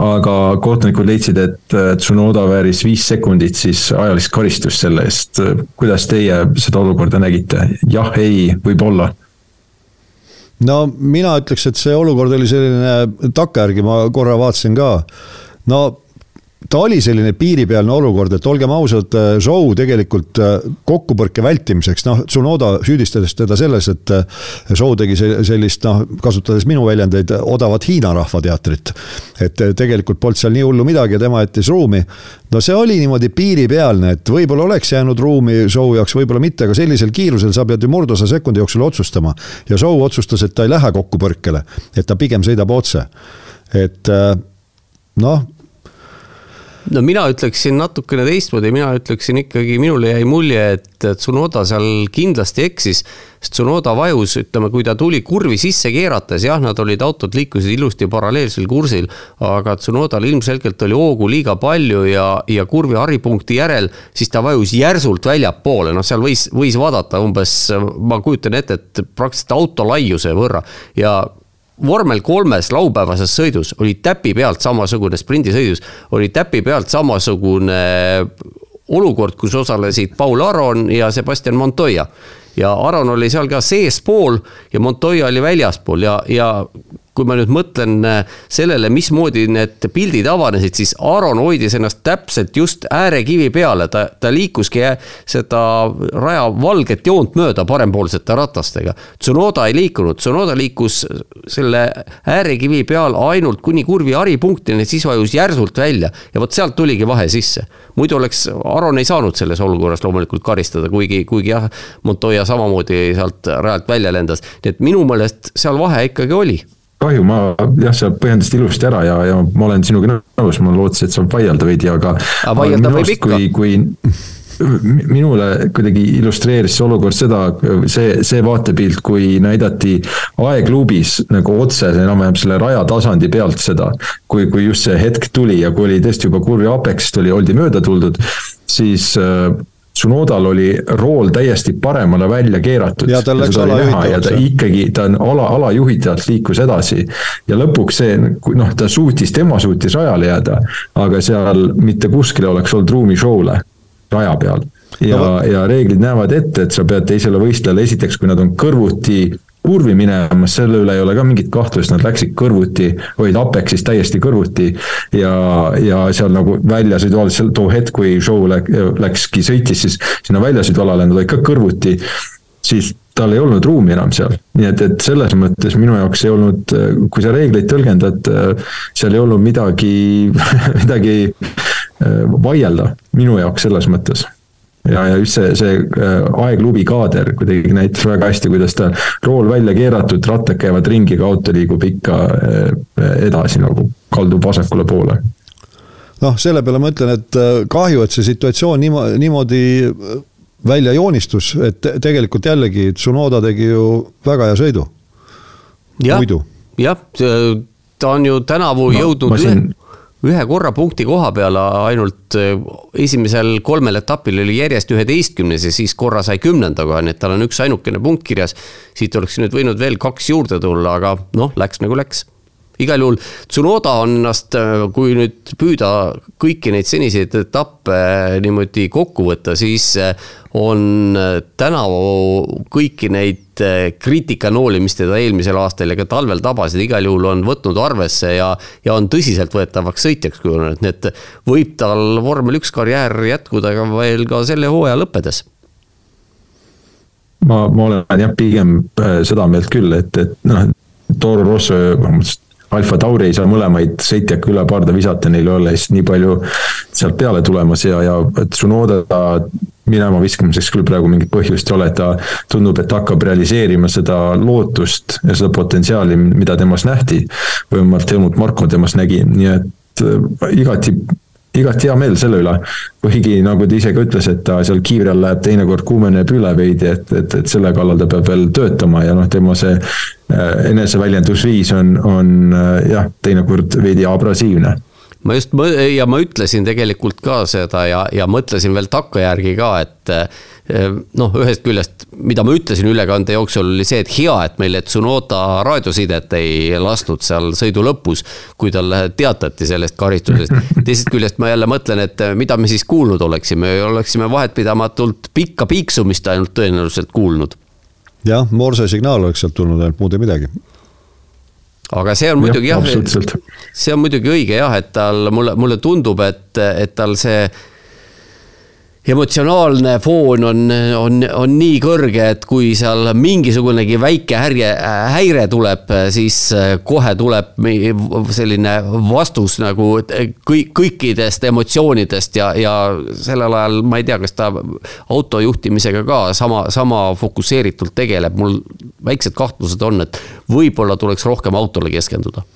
aga kohtunikud leidsid, et Tsunoda vääris viis sekundit siis ajalist karistust selle eest. kuidas teie seda olukorda nägite? jah, ei, võib-olla no mina ütleks, et see olukord oli selline takkajärgi, ma korra vaatasin ka. no ta oli selline piiripealne olukord, et olgem ausad, Zhou äh, tegelikult äh, kokkupõrke vältimiseks, noh, Tsunoda süüdistades teda selles, et Zhou äh, tegi sellist, noh, kasutades minu väljendeid, odavat Hiina rahvateatrit. et tegelikult polnud seal nii hullu midagi ja tema jättis ruumi. no see oli niimoodi piiripealne, et võib-olla oleks jäänud ruumi Zhou jaoks, võib-olla mitte, aga sellisel kiirusel sa pead ju murdosa sekundi jooksul otsustama. ja Zhou otsustas, et ta ei lähe kokkupõrkele, et ta pigem sõidab otse. et noh no mina ütleksin natukene teistmoodi, mina ütleksin ikkagi, minule jäi mulje, et Tsunoda seal kindlasti eksis. Tsunoda vajus, ütleme, kui ta tuli kurvi sisse keerates, jah, nad olid, autod liikusid ilusti paralleelsel kursil. aga Tsunodal ilmselgelt oli hoogu liiga palju ja, ja kurvi haripunkti järel, siis ta vajus järsult väljapoole, noh, seal võis, võis vaadata umbes, ma kujutan ette, et praktiliselt auto laiuse võrra ja vormel kolmes laupäevases sõidus oli täpi pealt samasugune, sprindisõidus oli täpi pealt samasugune olukord, kus osalesid Paul Aron ja Sebastian Montoya. Ja Aron oli seal ka seespool ja Montoya oli väljaspool ja, ja kui ma nüüd mõtlen äh, sellele, mismoodi need pildid avanesid, siis Aaron hoidis ennast täpselt just äärekivi peale, ta, ta liikuski seda raja valget joont mööda parempoolsete ratastega. Tsunoda ei liikunud, Tsunoda liikus selle äärekivi peal ainult kuni kurvi haripunktini, siis vajus järsult välja ja vot sealt tuligi vahe sisse. muidu oleks, Aaron ei saanud selles olukorras loomulikult karistada, kuigi, kuigi jah, Montoya samamoodi sealt rajalt välja lendas, nii et minu meelest seal vahe ikkagi oli kahju, ma jah, sa põhjendasid ilusti ära ja, ja ma olen sinuga nõus, ma lootsin, et saab vaielda veidi, aga. aga vaielda võib ikka. kui, kui minule kuidagi illustreeris see olukord seda, see, see vaatepilt, kui näidati aegluubis nagu otse enam-vähem selle rajatasandi pealt seda. kui, kui just see hetk tuli ja kui oli tõesti juba kurvi apexist oli, oldi mööda tuldud, siis Tsunodal oli rool täiesti paremale välja keeratud. ja tal läks alajuhitavaks. ja ta ikkagi, ta on ala, alajuhitavalt liikus edasi. ja lõpuks see, noh, ta suutis, tema suutis rajale jääda, aga seal mitte kuskil oleks olnud ruumi show'le raja peal ja no,, ja reeglid näevad ette, et sa pead teisele võistlejale esiteks, kui nad on kõrvuti kurvi minemas, selle üle ei ole ka mingit kahtlust, nad läksid kõrvuti, olid Apexis täiesti kõrvuti. ja, ja seal nagu väljasõidualal, seal too hetk, kui show läkski, sõitis siis sinna väljasõidualale, nad olid ka kõrvuti. siis tal ei olnud ruumi enam seal, nii et, et selles mõttes minu jaoks ei olnud, kui sa reegleid tõlgendad, seal ei olnud midagi midagi äh, vaielda minu jaoks selles mõttes ja, ja just see, see äh, aeglubi kaader kuidagi näitas väga hästi, kuidas ta rool välja keeratud, rattad käivad ringi, aga auto liigub ikka äh, edasi nagu, kaldub vasakule poole. Noh, selle peale ma ütlen, et äh, kahju, et see situatsioon niimoodi, niimoodi välja joonistus, et tegelikult jällegi Tsunoda tegi ju väga hea sõidu. jah, jah, ta on ju tänavu no, jõudnud siin... ühe ühe korra punkti koha peale ainult eh, esimesel kolmel etapil oli järjest üheteistkümnes ja siis korra sai kümnenda koha, nii et tal on üks ainukene punkt kirjas. siit oleks nüüd võinud veel kaks juurde tulla, aga noh, läks nagu läks igal juhul Tsunoda on ennast, kui nüüd püüda kõiki neid seniseid etappe niimoodi kokku võtta, siis on tänavu kõiki neid kriitikanooli, mis teda eelmisel aastal ja ka talvel tabasid, igal juhul on võtnud arvesse ja, ja on tõsiseltvõetavaks sõitjaks kujunenud, nii et võib tal vormel üks karjäär jätkuda ka veel ka selle hooaja lõppedes. Ma, ma olen jah, pigem seda meelt küll, et, et noh, Toro Rosso Alfa Tauri ei saa mõlemaid sõitjaga üle parda visata, neil ei ole lihtsalt nii palju sealt peale tulemas ja, ja Tsunoda minema viskamiseks küll praegu mingit põhjust ei ole, et ta tundub, et hakkab realiseerima seda lootust ja seda potentsiaali, mida temas nähti. või vähemalt Helmut Marko temas nägi, nii et äh, igati igati hea meel selle üle. kuigi nagu ta ise ka ütles, et ta seal kiivri all läheb teinekord kuumeneb üle veidi, et, et, et selle kallal ta peab veel töötama ja noh, tema see äh, eneseväljendusviis on, on äh, jah, teinekord veidi abrasiivne ma just ja ma ütlesin tegelikult ka seda ja, ja mõtlesin veel takkajärgi ka, et eh, noh, ühest küljest, mida ma ütlesin ülekande jooksul, oli see, et hea, et meile Tsunoda raadiosidet ei lastud seal sõidu lõpus, kui talle teatati sellest karistusest. teisest küljest ma jälle mõtlen, et mida me siis kuulnud oleksime, oleksime vahetpidamatult pikka piiksumist ainult tõenäoliselt kuulnud. jah, morse signaal oleks sealt tulnud, ainult muud ei midagi aga see on muidugi jah, jah, see on muidugi õige jah, et tal, mulle, mulle tundub, et, et tal see emotsionaalne foon on, on, on nii kõrge, et kui seal mingisugunegi väike härje, häire tuleb, siis kohe tuleb selline vastus nagu kõik, kõikidest emotsioonidest ja, ja sellel ajal ma ei tea, kas ta auto juhtimisega ka sama, sama fokusseeritult tegeleb, mul väiksed kahtlused on, et võib-olla tuleks rohkem autole keskenduda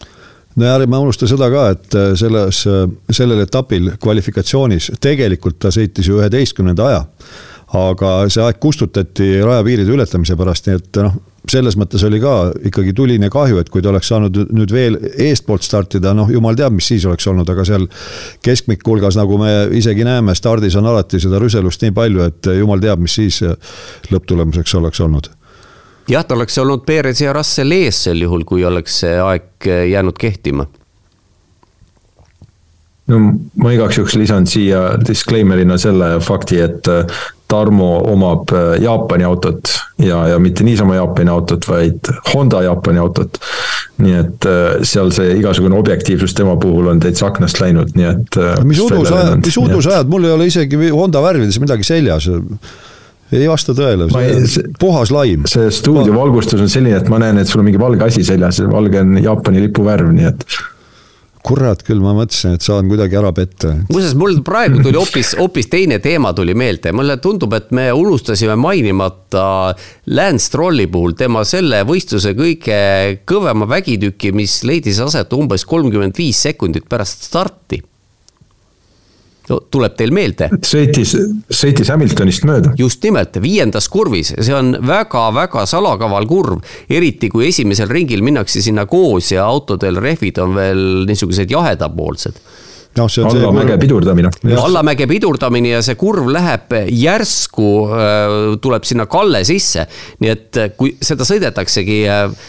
no ja ärme unusta seda ka, et äh, selles, äh, sellel etapil kvalifikatsioonis tegelikult ta sõitis ju üheteistkümnenda aja. aga see aeg kustutati rajapiiride ületamise pärast, nii et noh, selles mõttes oli ka ikkagi tuline kahju, et kui ta oleks saanud nüüd veel eestpoolt startida, noh, jumal teab, mis siis oleks olnud, aga seal keskmiku hulgas, nagu me isegi näeme, stardis on alati seda rüselust nii palju, et jumal teab, mis siis lõpptulemuseks oleks olnud jah, ta oleks olnud Perez ja Russell ees sel juhul, kui oleks see aeg jäänud kehtima. no ma igaks juhuks lisan siia disclaimer'ina selle fakti, et äh, Tarmo omab äh, Jaapani autot ja, ja mitte niisama Jaapani autot, vaid Honda Jaapani autot. nii et seal see igasugune objektiivsus tema puhul on täitsa aknast läinud, nii et. mis udu sa ajad, mis udu sa ajad, mul ei ole isegi Honda värvides midagi seljas ei vasta tõele, puhas laim. see stuudio valgustus on selline, et ma näen, et sul on mingi valge asi seljas, valge on Jaapani lipu värv, nii et kurat küll, ma mõtlesin, et saan kuidagi ära petta. muuseas, mul praegu tuli hoopis, hoopis teine teema tuli meelde, mulle tundub, et me unustasime mainimata Lance Strolli puhul tema selle võistluse kõige kõvema vägitüki, mis leidis aset umbes kolmkümmend viis sekundit pärast starti no tuleb teil meelde? sõitis, sõitis Hamiltonist mööda. just nimelt, viiendas kurvis, see on väga-väga salakaval kurv. eriti kui esimesel ringil minnakse sinna koos ja autodel rehvid on veel niisugused jahedapoolsed noh, see on allamäge kurv... pidurdamine. allamäge pidurdamine ja see kurv läheb järsku, äh, tuleb sinna kalle sisse. nii et kui seda sõidetaksegi äh,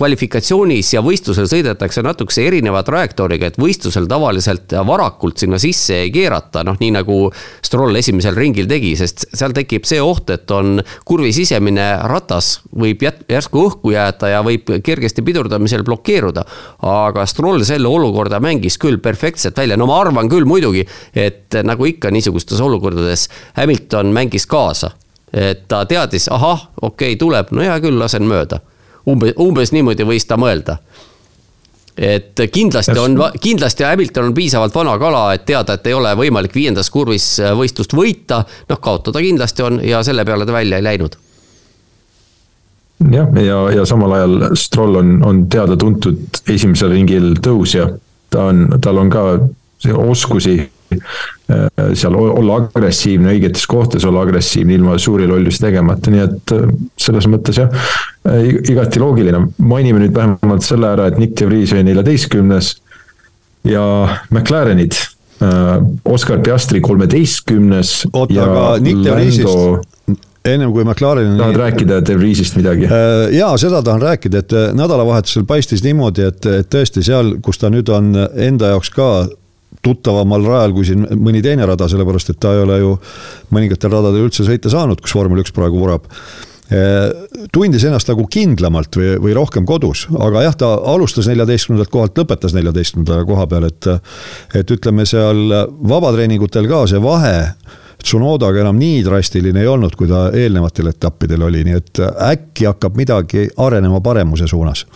kvalifikatsioonis ja võistlusel sõidetakse natukese erineva trajektooriga, et võistlusel tavaliselt varakult sinna sisse ei keerata, noh nii nagu Stroll esimesel ringil tegi, sest seal tekib see oht, et on kurvi sisemine ratas võib järsku õhku jääda ja võib kergesti pidurdamisel blokeeruda. aga Stroll selle olukorda mängis küll perfektselt välja, no ma arvan küll muidugi, et nagu ikka niisugustes olukordades Hamilton mängis kaasa. Et ta teadis, ahah, okei okay,, tuleb, no hea küll, lasen mööda umbes, umbes niimoodi võis ta mõelda. et kindlasti on, kindlasti Hamilton on piisavalt vana kala, et teada, et ei ole võimalik viiendas kurvis äh, võistlust võita. noh, kaotada kindlasti on ja selle peale ta välja ei läinud jah, ja, ja, ja samal ajal Stroll on, on teada-tuntud esimesel ringil tõusja. ta on, tal on ka oskusi seal olla agressiivne õigetes kohtades, olla agressiivne ilma suuri lollusi tegemata, nii et äh, selles mõttes jah, äh, igati loogiline. mainime nüüd vähemalt selle ära, et Nick de Vries oli neljateistkümnes ja McLarenid Oscar Piastri kolmeteistkümnes. oota, aga Nick de Vriesist, ennem kui McLaren. tahad rääkida De Vriesist midagi? Äh, ja seda tahan rääkida, et äh, nädalavahetusel paistis niimoodi, et, et tõesti seal, kus ta nüüd on enda jaoks ka tuttavamal rajal kui siin mõni teine rada, sellepärast et ta ei ole ju mõningatel radadel üldse sõita saanud, kus vormel üks praegu vurab tundis ennast nagu kindlamalt või, või rohkem kodus, aga jah, ta alustas neljateistkümnendalt kohalt, lõpetas neljateistkümnenda koha peal, et. et ütleme seal vabatreeningutel ka see vahe Tsunodaga enam nii drastiline ei olnud, kui ta eelnevatel etappidel oli, nii et äkki hakkab midagi arenema paremuse suunas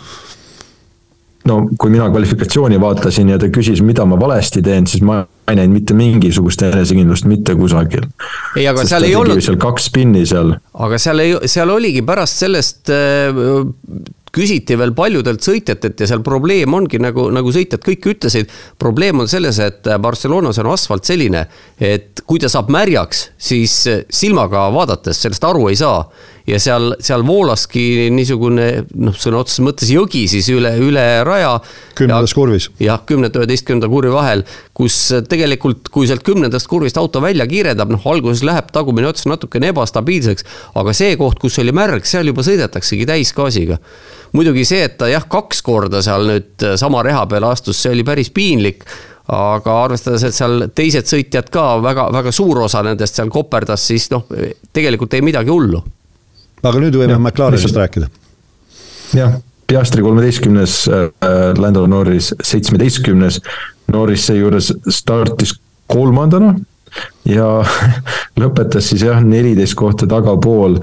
no kui mina kvalifikatsiooni vaatasin ja ta küsis, mida ma valesti teen, siis ma ei näinud mitte mingisugust enesekindlust mitte kusagil. ei, aga Sest seal ei olnud. seal kaks spinni seal. aga seal ei, seal oligi pärast sellest äh, küsiti veel paljudelt sõitjatelt ja seal probleem ongi nagu, nagu sõitjad kõik ütlesid. probleem on selles, et Barcelonas on asfalt selline, et kui ta saab märjaks, siis silmaga vaadates sellest aru ei saa ja seal, seal voolaski niisugune noh, sõna otseses mõttes jõgi siis üle, üle raja. kümnendas kurvis. jah, kümnenda, üheteistkümnenda kurvi vahel, kus tegelikult, kui sealt kümnendast kurvist auto välja kiiredab, noh, alguses läheb tagumine ots natukene ebastabiilseks, aga see koht, kus oli märg, seal juba sõidetaksegi täisgaasiga muidugi see, et ta jah, kaks korda seal nüüd sama reha peale astus, see oli päris piinlik aga arvestades, et seal teised sõitjad ka väga, väga suur osa nendest seal koperdas, siis noh, tegelikult ei midagi hullu aga nüüd võime McLarenist rääkida. jah, Piastri kolmeteistkümnes äh,, Lando Norris seitsmeteistkümnes. Norris seejuures startis kolmandana ja lõpetas siis jah, neliteist kohta tagapool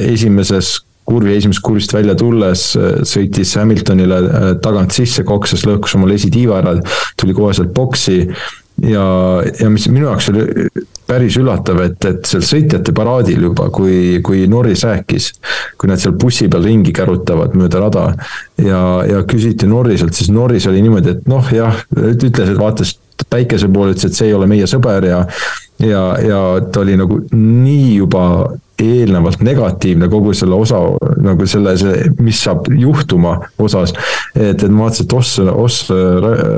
esimeses kurvi esimesest kurvist välja tulles äh, sõitis Hamiltonile äh, tagant sisse, koksas, lõhkus omale esitiiva ära, tuli kohe sealt boksi ja, ja mis minu jaoks oli päris üllatav, et, et seal sõitjate paraadil juba, kui, kui Norris rääkis, kui nad seal bussi peal ringi kärutavad mööda rada ja, ja küsiti Norriselt, siis Norris oli niimoodi, et noh, jah, ütles, et vaatas päikese poole, ütles, et see ei ole meie sõber ja ja, ja ta oli nagu nii juba eelnevalt negatiivne kogu selle osa, nagu selle, see, mis saab juhtuma osas. et, et ma vaatasin, et oss, oss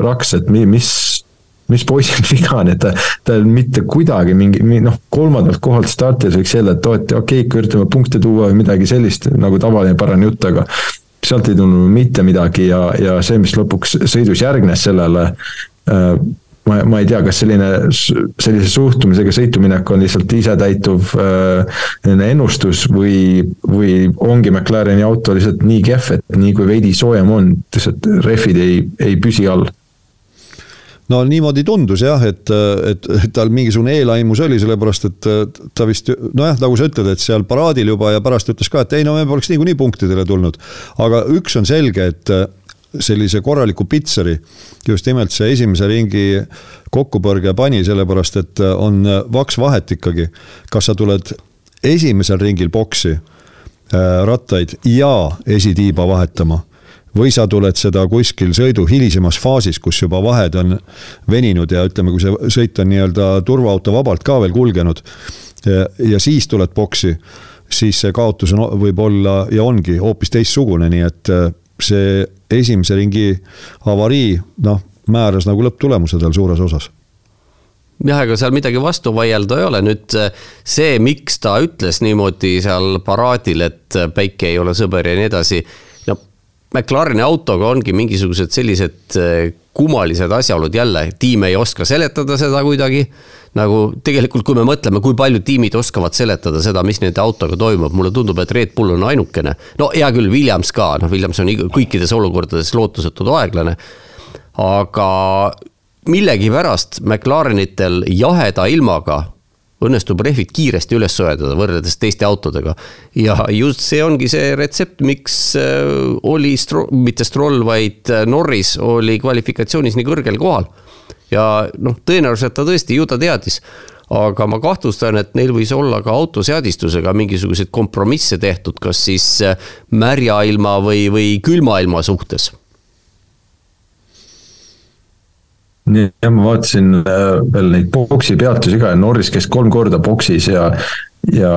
raks, et mis mis poisil viga on, et ta, ta mitte kuidagi mingi, noh, kolmandalt kohalt startis võiks öelda, et oo, et okei okay,, üritame punkte tuua või midagi sellist nagu tavaline parane jutt, aga sealt ei tulnud mitte midagi ja, ja see, mis lõpuks sõidus järgnes sellele äh, ma, ma ei tea, kas selline, sellise suhtumisega sõituminek on lihtsalt isetäituv äh, ennustus või, või ongi McLareni auto lihtsalt nii kehv, et nii kui veidi soojem on, lihtsalt rehvid ei, ei püsi all no niimoodi tundus jah, et, et, et tal mingisugune eelaimus oli, sellepärast et ta vist nojah, nagu sa ütled, et seal paraadil juba ja pärast ütles ka, et ei no me poleks niikuinii punktidele tulnud. aga üks on selge, et sellise korraliku pitseri just nimelt see esimese ringi kokkupõrge pani, sellepärast et on vaks vahet ikkagi, kas sa tuled esimesel ringil boksi äh, rattaid ja esitiiba vahetama või sa tuled seda kuskil sõidu hilisemas faasis, kus juba vahed on veninud ja ütleme, kui see sõit on nii-öelda turvaauto vabalt ka veel kulgenud. ja siis tuled boksi, siis see kaotus on, võib olla ja ongi hoopis teistsugune, nii et äh, see esimese ringi avarii, noh, määras nagu lõpptulemuse tal suures osas jah, ega seal midagi vastu vaielda ei ole, nüüd äh, see, miks ta ütles niimoodi seal paraadil, et päike ei ole sõber ja nii edasi McLareni autoga ongi mingisugused sellised äh, kummalised asjaolud jälle, tiim ei oska seletada seda kuidagi. nagu tegelikult, kui me mõtleme, kui paljud tiimid oskavad seletada seda, mis nende autoga toimub, mulle tundub, et Red Bull on ainukene. no hea küll, Williams ka, noh, Williams on kõikides olukordades lootusetult aeglane. aga millegipärast McLarenitel jaheda ilmaga õnnestub rehvid kiiresti üles soojendada võrreldes teiste autodega. ja just see ongi see retsept, miks äh, oli Stro-, mitte Stroll, vaid äh, Norris oli kvalifikatsioonis nii kõrgel kohal. ja noh, tõenäoliselt ta tõesti, ju ta teadis aga ma kahtlustan, et neil võis olla ka autoseadistusega mingisuguseid kompromisse tehtud, kas siis äh, märja ilma või, või külma ilma suhtes jah, ma vaatasin äh, veel neid boksi peatusi ka ja Norris käis kolm korda boksis ja, ja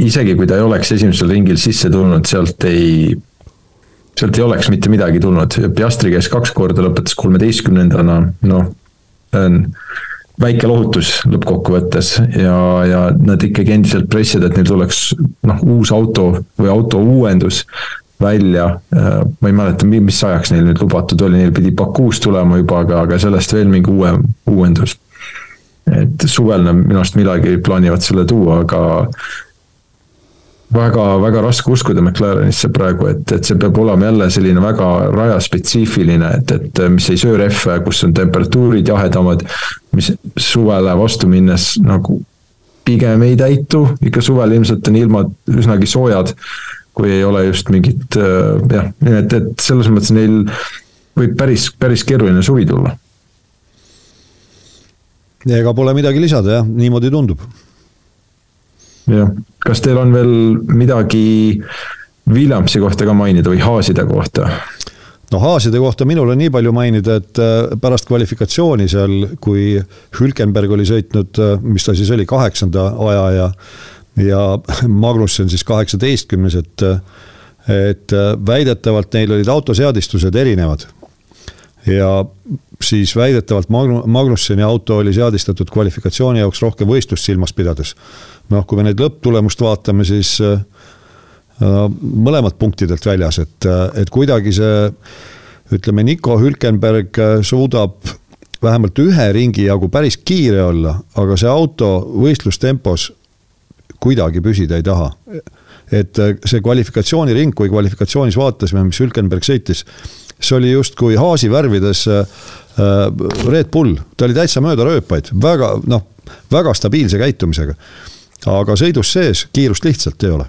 isegi kui ta ei oleks esimesel ringil sisse tulnud, sealt ei, sealt ei oleks mitte midagi tulnud. Piastri käis kaks korda, lõpetas kolmeteistkümnendana, noh, see on väike lohutus lõppkokkuvõttes ja, ja nad ikkagi endiselt pressivad, et neil tuleks noh, uus auto või auto uuendus välja. Äh, ma ei mäleta, mis ajaks neil nüüd lubatud oli, neil pidi Bakuus tulema juba, aga, aga sellest veel mingi uue, uuendus. et suvel nad minu arust millalgi plaanivad selle tuua, aga väga, väga raske uskuda McLarenisse praegu, et, et see peab olema jälle selline väga rajaspetsiifiline, et, et mis ei söö rehve, kus on temperatuurid jahedamad. mis suvele vastu minnes nagu pigem ei täitu, ikka suvel ilmselt on ilmad üsnagi soojad. Kui ei ole just mingit jah, et, et selles mõttes neil võib päris, päris keeruline suvi tulla. ega pole midagi lisada jah, niimoodi tundub jah, kas teil on veel midagi Williamsi kohta ka mainida või Haaside kohta? no Haaside kohta minul on nii palju mainida, et äh, pärast kvalifikatsiooni seal, kui Hülkenberg oli sõitnud, äh, mis ta siis oli, kaheksanda aja ja ja Magnussen siis kaheksateistkümnes, et et äh, väidetavalt neil olid autoseadistused erinevad. ja siis väidetavalt Magnu-, Magnusseni auto oli seadistatud kvalifikatsiooni jaoks rohkem võistlust silmas pidades noh, kui me nüüd lõpptulemust vaatame, siis äh, äh, mõlemad punktidelt väljas, et, äh, et kuidagi see ütleme, Nico Hülkenberg suudab vähemalt ühe ringi jagu päris kiire olla, aga see auto võistlustempos kuidagi püsida ei taha. et see kvalifikatsiooniring, kui kvalifikatsioonis vaatasime, mis Hülkenberg sõitis, see oli justkui Haasi värvides Red Bull, ta oli täitsa mööda rööpaid, väga noh, väga stabiilse käitumisega. Aga sõidus sees kiirust lihtsalt ei ole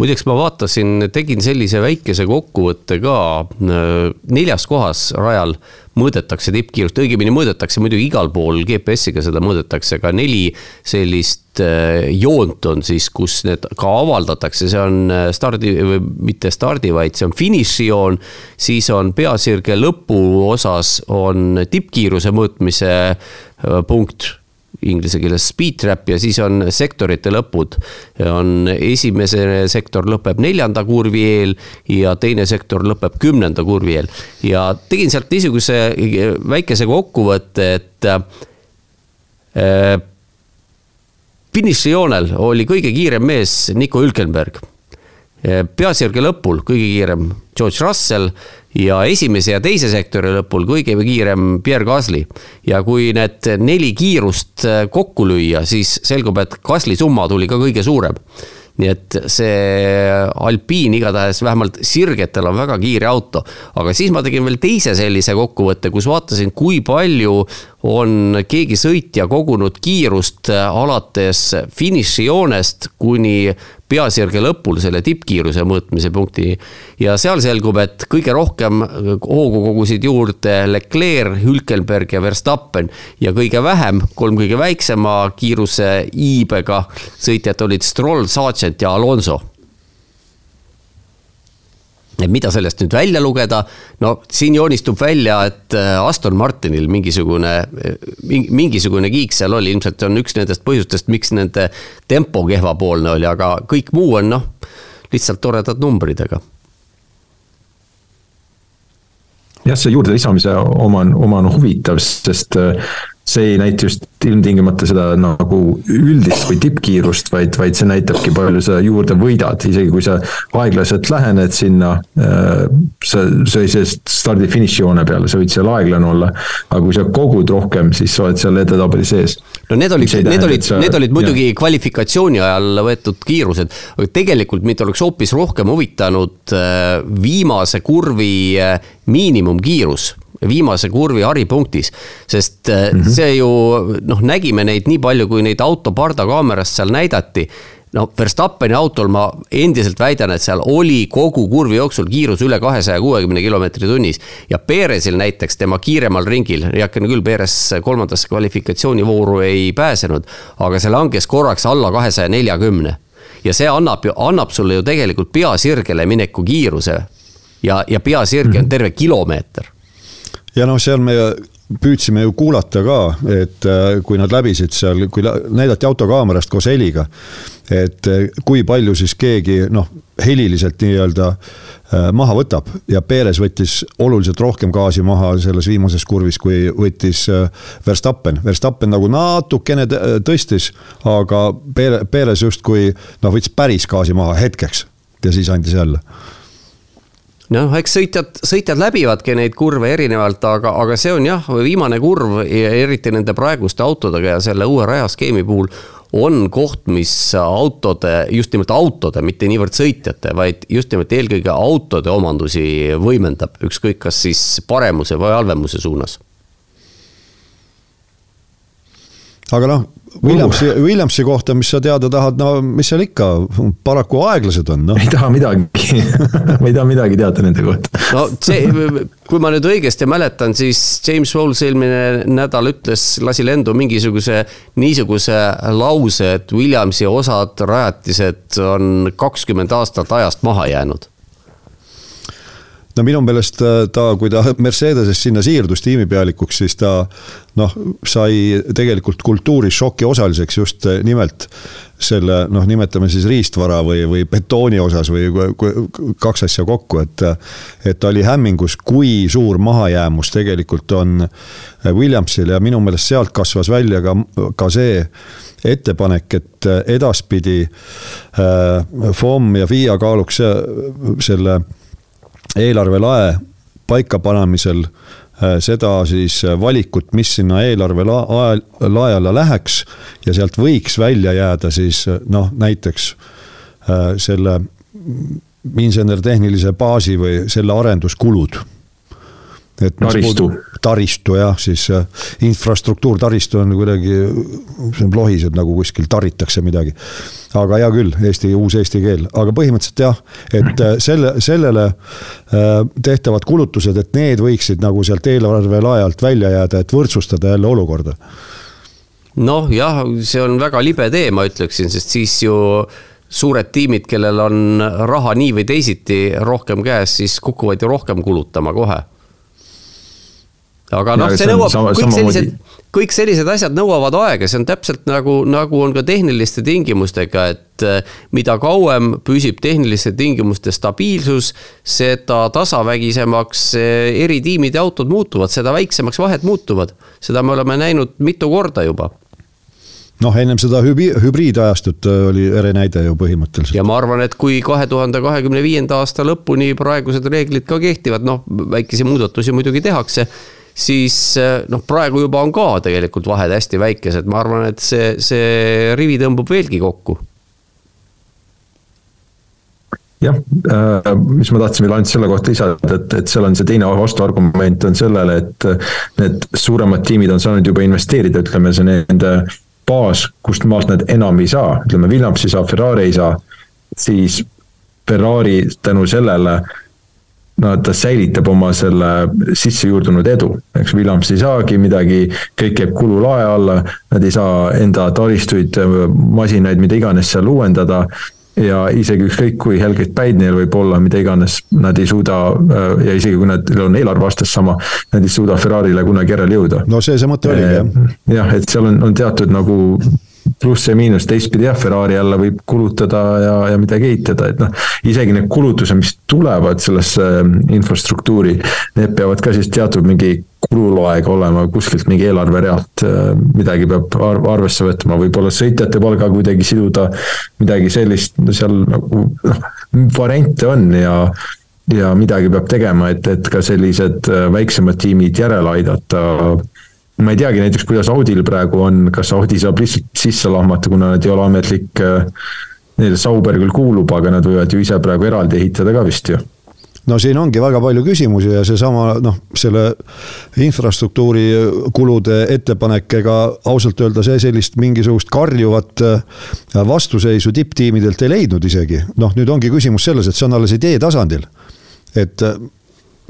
muideks ma vaatasin, tegin sellise väikese kokkuvõtte ka, neljas kohas rajal mõõdetakse tippkiirust, õigemini mõõdetakse muidugi igal pool GPS-iga seda mõõdetakse, aga neli sellist äh, joont on siis, kus need ka avaldatakse, see on äh, stardi või mitte stardi, vaid see on finišijoon. siis on peasirge lõpuosas on tippkiiruse mõõtmise äh, punkt inglise keeles speed trap ja siis on sektorite lõpud. on esimese sektor lõpeb neljanda kurvi eel ja teine sektor lõpeb kümnenda kurvi eel. ja tegin sealt niisuguse väikese kokkuvõtte, et äh, finišijoonel oli kõige kiirem mees Nico Hülkenberg. Peasirge lõpul kõige kiirem George Russell ja esimese ja teise sektori lõpul kõige kiirem Pierre Gasly. ja kui need neli kiirust äh, kokku lüüa, siis selgub, et Gasly summa tuli ka kõige suurem nii et see Alpine igatahes vähemalt sirgetel on väga kiire auto. aga siis ma tegin veel teise sellise kokkuvõtte, kus vaatasin, kui palju on keegi sõitja kogunud kiirust alates finišijoonest kuni peasirge lõpul selle tippkiiruse mõõtmise punkti. ja seal selgub, et kõige rohkem hoogu kogusid juurde Leclerc, Hülkenberg ja Verstappen. ja kõige vähem, kolm kõige väiksema kiiruse iibega sõitjad olid Stroll, Sargent ja Alonso et mida sellest nüüd välja lugeda, no siin joonistub välja, et äh, Aston Martinil mingisugune, mingisugune kiik seal oli, ilmselt on üks nendest põhjustest, miks nende tempo kehvapoolne oli, aga kõik muu on noh, lihtsalt toredad numbrid, aga jah, see juurde lisamise oma on, oma on huvitav, sest äh, see ei näita just ilmtingimata seda nagu üldist või tippkiirust, vaid, vaid see näitabki, palju sa juurde võidad, isegi kui sa aeglaselt lähened sinna. Äh, sa, sa ei see stardi-finišijoone peale, sa võid seal aeglane olla. aga kui sa kogud rohkem, siis sa oled seal edetabeli sees. no need olid, need olid, need olid muidugi jah. kvalifikatsiooni ajal võetud kiirused, aga tegelikult mind oleks hoopis rohkem huvitanud äh, viimase kurvi äh, miinimumkiirus viimase kurvi haripunktis. sest mm -hmm. see ju noh, nägime neid nii palju, kui neid auto pardakaamerast seal näidati no Verstappeni autol ma endiselt väidan, et seal oli kogu kurvi jooksul kiirus üle kahesaja kuuekümne kilomeetri tunnis. ja Perezil näiteks tema kiiremal ringil, heakene küll, Perez kolmandasse kvalifikatsioonivooru ei pääsenud, aga see langes korraks alla kahesaja neljakümne. ja see annab ju, annab sulle ju tegelikult peasirgele mineku kiiruse. ja, ja peasirge mm -hmm. on mhm. terve kilomeeter ja noh, seal me püüdsime ju kuulata ka, et äh, kui nad läbisid seal, kui näidati autokaamerast koos heliga. et äh, kui palju siis keegi noh, heliliselt nii-öelda äh, maha võtab ja Perez võttis oluliselt rohkem gaasi maha selles viimases kurvis, kui võttis Verstappen. Verstappen nagu natukene tõstis, aga Perez justkui noh, võttis päris gaasi maha hetkeks ja siis andis jälle noh, eks sõitjad, sõitjad läbivadki neid kurve erinevalt, aga, aga see on jah, viimane kurv, eriti nende praeguste autodega ja selle uue rajaskeemi puhul on koht, mis autode, just nimelt autode, mitte niivõrd sõitjate, vaid just nimelt eelkõige autode omandusi võimendab, ükskõik kas siis paremuse või halvemuse suunas. Aga noh, Williamsi, Williamsi kohta, mis sa teada tahad, no mis seal ikka, paraku aeglased on, noh. ei taha midagi ma ei taha midagi teada nende kohta. no see, kui ma nüüd õigesti mäletan, siis James Rolls eelmine nädal ütles, lasi lendu mingisuguse niisuguse lause, et Williamsi osad rajatised on kakskümmend aastat ajast maha jäänud no minu meelest äh, ta, kui ta Mercedesest sinna siirdus tiimipealikuks, siis ta noh, sai tegelikult kultuurishoki osaliseks just äh, nimelt selle noh, nimetame siis riistvara või, või betooni osas või kaks asja kokku, et. et ta oli hämmingus, kui suur mahajäämus tegelikult on Williamsil ja minu meelest sealt kasvas välja ka, ka see ettepanek, et edaspidi äh, FOM ja FIA kaaluks selle eelarvelae paikapanemisel äh, seda siis äh, valikut, mis sinna eelarve lae alla läheks ja sealt võiks välja jääda siis äh, noh, näiteks selle insener-tehnilise baasi või selle arenduskulud et taristu. taristu jah, siis äh, infrastruktuur, taristu on kuidagi, see lohiseb nagu kuskil taritakse midagi. aga hea küll, eesti, uus eesti keel, aga põhimõtteliselt jah, et äh, selle, sellele äh, tehtavad kulutused, et need võiksid nagu sealt eelarvelae alt välja jääda, et võrdsustada jälle olukorda. noh, jah, see on väga libe tee, ma ütleksin, sest siis ju suured tiimid, kellel on raha nii või teisiti rohkem käes, siis kukuvad ju rohkem kulutama kohe aga noh, see nõuab, kõik sellised, kõik sellised asjad nõuavad aega, see on täpselt nagu, nagu on ka tehniliste tingimustega, et eh, mida kauem püsib tehniliste tingimuste stabiilsus, seda tasavägisemaks eh, eri tiimide autod muutuvad, seda väiksemaks vahed muutuvad. seda me oleme näinud mitu korda juba noh, ennem seda hübi-, hübriidajastut eh, oli ere näide ju põhimõtteliselt. ja ma arvan, et kui kahe tuhande kahekümne viienda aasta lõpuni praegused reeglid ka kehtivad, noh, väikesi muudatusi muidugi tehakse siis eh, noh, praegu juba on ka tegelikult vahed hästi väikesed, ma arvan, et see, see rivi tõmbub veelgi kokku. Jah äh,, mis ma tahtsin veel ainult selle kohta lisada, et, et seal on see teine vastuargument on sellele, et need suuremad tiimid on saanud juba investeerida, ütleme see nende baas, kust maalt nad enam ei saa, ütleme Williams ei saa, Ferrari ei saa, siis Ferrari tänu sellele äh, no ta säilitab oma selle sisse juurdunud edu, eks Williams ei saagi midagi, kõik käib kululae alla, nad ei saa enda taristuid, masinaid, mida iganes seal uuendada ja isegi ükskõik kui helgeid päid neil võib olla, mida iganes, nad ei suuda ja isegi kui nad on eelarve aastas sama, nad ei suuda Ferrari'le kunagi järele jõuda. no see see mõte oligi jah. jah, et seal on, on teatud nagu pluss ja miinus, teistpidi jah, Ferrari jälle võib kulutada ja, ja midagi ehitada, et noh. isegi need kulutused, mis tulevad sellesse ähm, infrastruktuuri, need peavad ka siis teatud mingi kululoaega olema kuskilt mingi eelarverealt, äh, midagi peab arvesse võtma, võib-olla sõitjate palga kuidagi siduda. midagi sellist, no seal nagu noh, variante on ja ja midagi peab tegema, et, et ka sellised äh, väiksemad tiimid järele aidata ma ei teagi näiteks, kuidas Audil praegu on, kas Audi saab lihtsalt sisse lahmata, kuna nad ei ole ametlik, äh, neile Sauber küll kuulub, aga nad võivad ju ise praegu eraldi ehitada ka vist ju no siin ongi väga palju küsimusi ja seesama noh, selle infrastruktuuri kulude ettepanek, ega ausalt öelda see sellist mingisugust karjuvat äh, vastuseisu tipptiimidelt ei leidnud isegi. noh, nüüd ongi küsimus selles, et see on alles idee tasandil. et äh,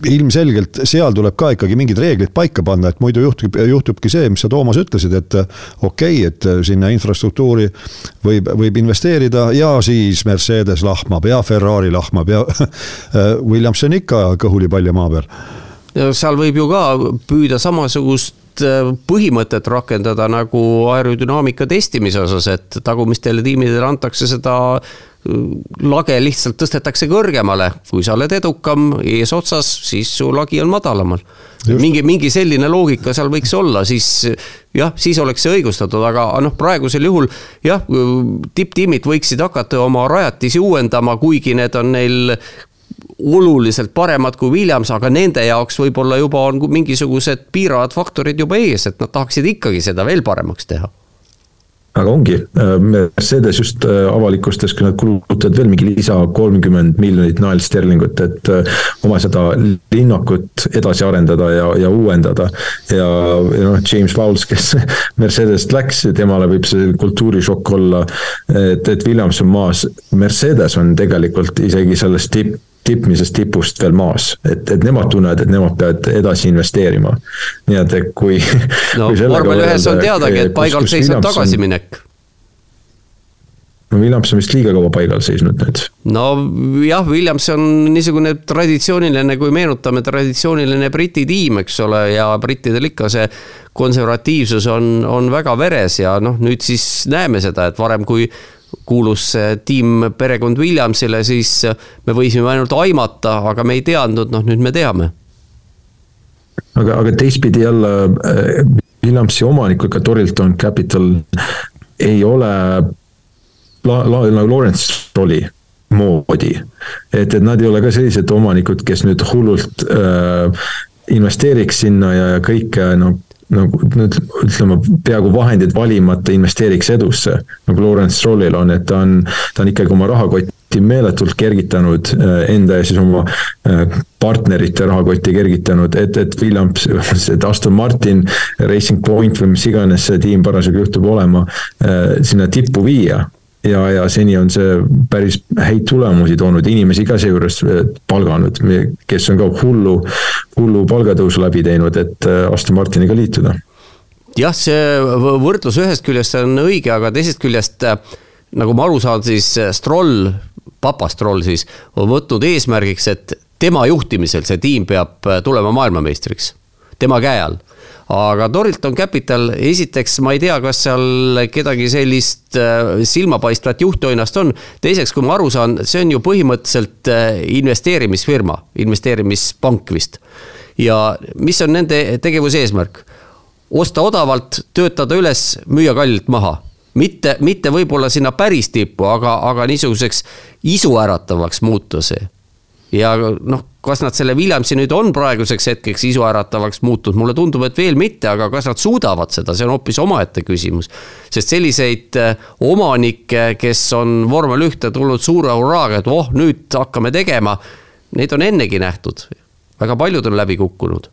ilmselgelt seal tuleb ka ikkagi mingid reeglid paika panna, et muidu juhtub, juhtubki see, mis sa, Toomas, ütlesid, et okei okay,, et sinna infrastruktuuri võib, võib investeerida ja siis Mercedes lahmab ja Ferrari lahmab ja Williamson ikka kõhuli palja maa peal. Seal võib ju ka püüda samasugust äh, põhimõtet rakendada nagu aerodünaamika testimise osas, et tagumistele tiimidele antakse seda lage lihtsalt tõstetakse kõrgemale, kui sa oled edukam eesotsas, siis su lagi on madalamal. mingi, mingi selline loogika seal võiks olla, siis jah, siis oleks see õigustatud, aga noh, praegusel juhul jah, tipptiimid võiksid hakata oma rajatisi uuendama, kuigi need on neil oluliselt paremad kui Williams, aga nende jaoks võib-olla juba on mingisugused piiravad faktorid juba ees, et nad tahaksid ikkagi seda veel paremaks teha aga ongi, äh, Mercedes just äh, avalikustas, kui nad kulutavad veel mingi lisa kolmkümmend miljonit naelsterlingut, et äh, oma seda linnakut edasi arendada ja, ja uuendada. ja, ja noh, James Fowles, kes Mercedesest läks, temale võib see kultuurishokk olla, et, et Williams on maas. Mercedes on tegelikult isegi sellest tipp tippmisest tipust veel maas, et, et nemad tunnevad, et nemad peavad edasi investeerima. nii et kui. no vormel ühes on teadagi, et paigalt seisab tagasiminek no Williams on vist liiga kaua paigal seisnud nüüd. no jah, Williams on niisugune traditsiooniline, kui meenutame, traditsiooniline Briti tiim, eks ole, ja brittidel ikka see konservatiivsus on, on väga veres ja noh, nüüd siis näeme seda, et varem, kui kuulus tiim perekond Williamsile, siis me võisime ainult aimata, aga me ei teadnud, noh nüüd me teame. aga, aga teistpidi jälle äh, Williamsi omanikuga Torilton Capital ei ole la-, la-, nagu Lawrence Strolli moodi. et, et nad ei ole ka sellised omanikud, kes nüüd hullult äh, investeeriks sinna ja, ja kõike noh nagu ütleme, peaaegu vahendid valimata investeeriks edusse. nagu Lawrence Strollil on, et ta on, ta on ikkagi oma rahakotti meeletult kergitanud äh, enda ja siis oma äh, partnerite rahakotti kergitanud, et, et Williams, et Aston Martin, Racing Point või mis iganes see tiim parasjagu juhtub olema, äh, sinna tippu viia ja, ja seni on see päris häid tulemusi toonud, inimesi ka seejuures äh, palganud, kes on ka hullu, hullu palgatõusu läbi teinud, et äh, Aston Martiniga liituda. jah, see võrdlus ühest küljest on õige, aga teisest küljest äh, nagu ma aru saan, siis Stroll, papa Stroll siis, on võtnud eesmärgiks, et tema juhtimisel see tiim peab tulema maailmameistriks, tema käe all aga Torilton Capital, esiteks ma ei tea, kas seal kedagi sellist äh, silmapaistvat juhtoinast on. teiseks, kui ma aru saan, see on ju põhimõtteliselt äh, investeerimisfirma, investeerimispank vist. ja mis on nende tegevuse eesmärk? osta odavalt, töötada üles, müüa kallilt maha mitte, mitte võib-olla sinna päris tippu, aga, aga niisuguseks isuäratavaks muuta see ja noh, kas nad selle Williamsi nüüd on praeguseks hetkeks isuäratavaks muutunud, mulle tundub, et veel mitte, aga kas nad suudavad seda, see on hoopis omaette küsimus. sest selliseid äh, omanikke, kes on vormel ühte tulnud suure hurraaga, et oh, nüüd hakkame tegema, neid on ennegi nähtud. väga paljud on läbi kukkunud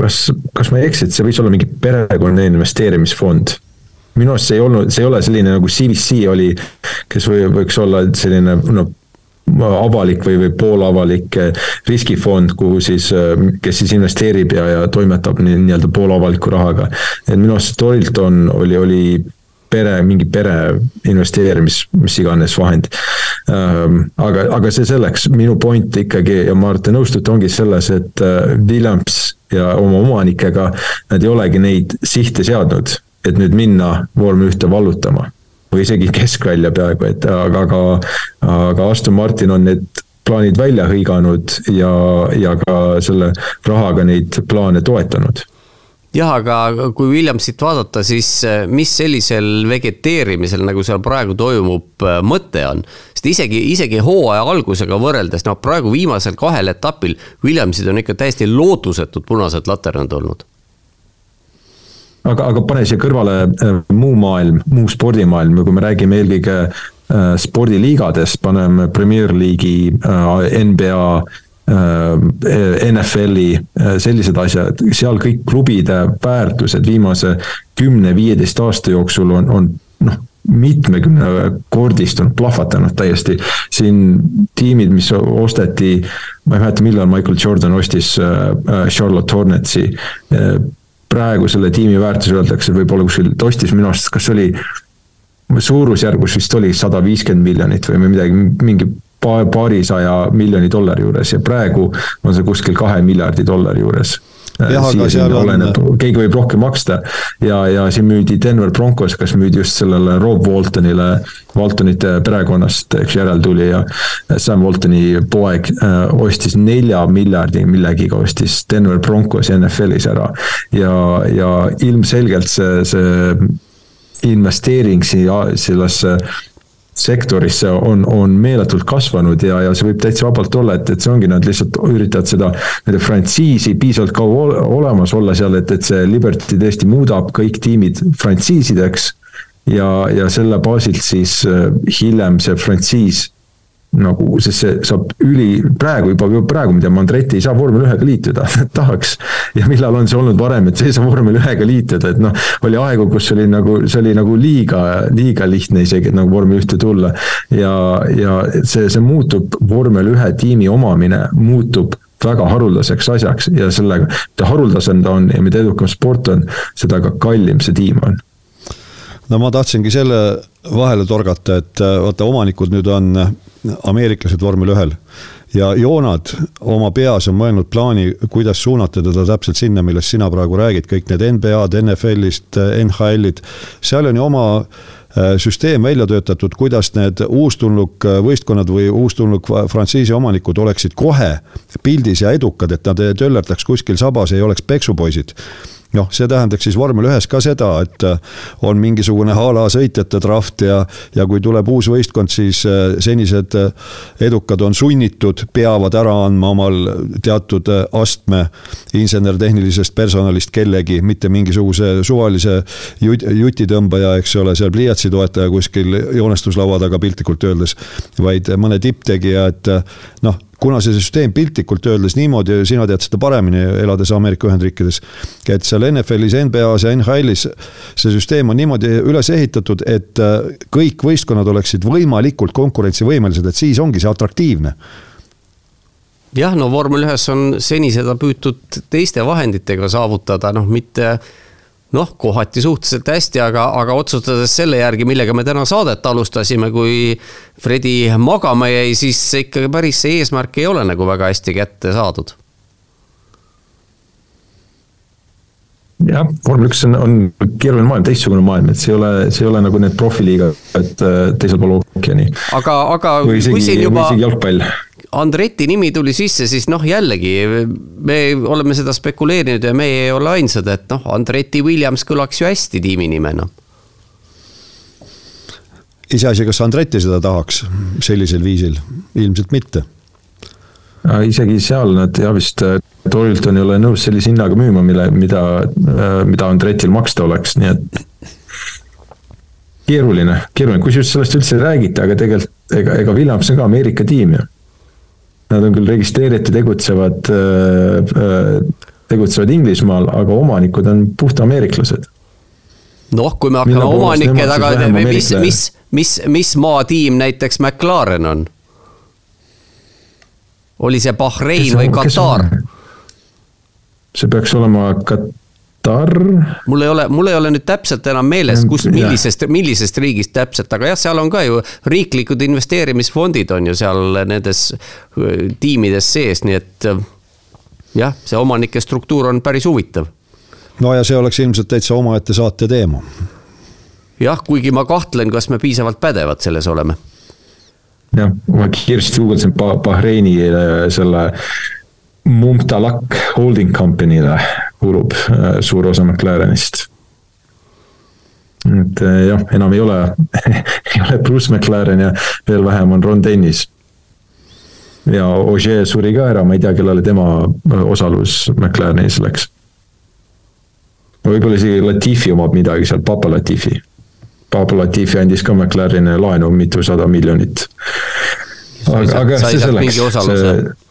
kas, kas ma ei eksi, et see võis olla mingi perekonna investeerimisfond? minu arust see ei olnud, see ei ole selline nagu CVC oli, kes või, võiks olla selline no avalik või, või poolavalik eh, riskifond, kuhu siis, eh, kes siis investeerib ja, ja toimetab nii-öelda poolavaliku rahaga. et minu arust Torilton oli, oli pere, mingi pere investeerimis, mis iganes vahend. Ehm, aga, aga see selleks, minu point ikkagi ja ma arvan, et te nõustute, ongi selles, et eh, Williams ja oma omanikega, nad ei olegi neid sihte seadnud, et nüüd minna vormel ühte vallutama või isegi keskvälja peaaegu, et aga, aga, aga Aston Martin on need plaanid välja hõiganud ja, ja ka selle rahaga neid plaane toetanud jah, aga kui Williamsit vaadata, siis eh, mis sellisel vegeteerimisel, nagu seal praegu toimub, eh, mõte on? sest isegi, isegi hooaja algusega võrreldes, noh praegu viimasel kahel etapil Williamsid on ikka täiesti lootusetud punased laternad olnud aga, aga pane siia kõrvale äh, muu maailm, muu spordimaailm ja kui me räägime eelkõige äh, spordiliigadest, paneme Premier League'i, äh, NBA NFL-i, sellised asjad, seal kõik klubide väärtused viimase kümne-viieteist aasta jooksul on, on noh, mitmekümnekordistunud, plahvatanud täiesti. siin tiimid, mis osteti, ma ei mäleta, millal Michael Jordan ostis Charlotte Hornetsi praegu selle tiimi väärtus öeldakse võib-olla kuskil, ta ostis minu arust, kas oli suurusjärgus vist oli sada viiskümmend miljonit või midagi, mingi paarisaja miljoni dollari juures ja praegu on see kuskil kahe miljardi dollari juures jah, aga seal on. oleneb, keegi võib rohkem maksta ja, ja siin müüdi Denver Broncos, kas müüdi just sellele Rob Waltonile, Waltonite perekonnast, eks järeltulija. Sam Waltoni poeg äh, ostis nelja miljardi millegiga ostis Denver Broncos NFL-is ära ja, ja ilmselgelt see, see investeering siia sellesse sektorisse on, on meeletult kasvanud ja, ja see võib täitsa vabalt olla, et, et see ongi, nad lihtsalt üritavad seda nende frantsiisi piisavalt kaua olemas olla seal, et, et see Liberty tõesti muudab kõik tiimid frantsiisideks. ja, ja selle baasilt siis äh, hiljem see frantsiis nagu, sest see saab üli, praegu juba, praegu ma tean, Andretti ei saa vormel ühega liituda tahaks. ja millal on see olnud varem, et see ei saa vormel ühega liituda, et noh, oli aegu, kus oli nagu, see oli nagu liiga, liiga lihtne isegi, et nagu vormel ühte tulla. ja, ja see, see muutub, vormel ühe tiimi omamine muutub väga haruldaseks asjaks ja sellega, mida haruldasem ta on ja mida edukam sport on, seda ka kallim see tiim on no ma tahtsingi selle vahele torgata, et vaata, omanikud nüüd on ameeriklased vormel ühel. ja Joonad oma peas on mõelnud plaani, kuidas suunata teda täpselt sinna, millest sina praegu räägid, kõik need NBA-d, NFL-ist, NHL-id, seal on ju oma äh, süsteem välja töötatud, kuidas need uustulnuk äh, võistkonnad või uustulnuk frantsiisi omanikud oleksid kohe pildis ja edukad, et nad ei töllerdaks kuskil sabas, ei oleks peksupoisid noh, see tähendaks siis vormel ühes ka seda, et äh, on mingisugune a la sõitjate draft ja, ja kui tuleb uus võistkond, siis äh, senised äh, edukad on sunnitud, peavad ära andma omal teatud astme insener-tehnilisest personalist kellegi, mitte mingisuguse suvalise jut, jutitõmbaja, eks ole, seal pliiatsi toetaja kuskil joonestuslaua taga piltlikult öeldes, vaid mõne tipptegija, et noh, kuna see süsteem piltlikult öeldes niimoodi, sina tead seda paremini, elades Ameerika Ühendriikides. et seal NFL-is, NBA-s ja NHL-is see süsteem on niimoodi üles ehitatud, et äh, kõik võistkonnad oleksid võimalikult konkurentsivõimelised, et siis ongi see atraktiivne jah, no vormel ühes on seni seda püütud teiste vahenditega saavutada, noh, mitte noh, kohati suhteliselt hästi, aga, aga otsustades selle järgi, millega me täna saadet alustasime, kui Fredi magama jäi, siis ikkagi päris see eesmärk ei ole nagu väga hästi kätte saadud. jah, vormel üks on, on keeruline maailm, teistsugune maailm, et see ei ole, see ei ole nagu need profiliiga, et äh, teisel pool ookeani. aga, aga või isegi, juba... või isegi jalgpall Andreti nimi tuli sisse, siis noh, jällegi me oleme seda spekuleerinud ja meie ei ole ainsad, et noh, Andreti Williams kõlaks ju hästi tiimi nimena. iseasi, kas Andreti seda tahaks sellisel viisil, ilmselt mitte. isegi seal nad ja vist Torilton ei ole nõus sellise hinnaga müüma, mille, mida, mida Andretil maksta oleks, nii et keeruline, keeruline, kusjuures sellest üldse ei räägita, aga tegelikult ega, ega Williams on ka Ameerika tiim ju Nad on küll registreeritud, tegutsevad, äh, äh, tegutsevad Inglismaal, aga omanikud on puht ameeriklased. noh, kui me hakkame omanike taga, mis, mis, mis, mis maatiim näiteks McLaren on? oli see Bahrein või Katar? see peaks olema Katar Katar. mul ei ole, mul ei ole nüüd täpselt enam meeles, kust, millisest, millisest riigist täpselt, aga jah, seal on ka ju riiklikud investeerimisfondid on ju seal nendes tiimides sees, nii et jah, see omanike struktuur on päris huvitav. no ja see oleks ilmselt täitsa omaette saate teema. jah, kuigi ma kahtlen, kas me piisavalt pädevad selles oleme. jah, ma kiiresti guugeldasin Bahreini selle Mumtalak Holding Company'le kuulub äh, suur osa McLarenist. et äh, jah, enam ei ole ei ole Bruce McLaren ja veel vähem on Ron Dennis. ja Ogier suri ka ära, ma ei tea, kellele tema äh, osalus McLarenis läks. võib-olla isegi Latifi omab midagi seal, Papa Latifi. Papa Latifi andis ka McLarenile laenu mitusada miljonit. aga, aga see selleks, see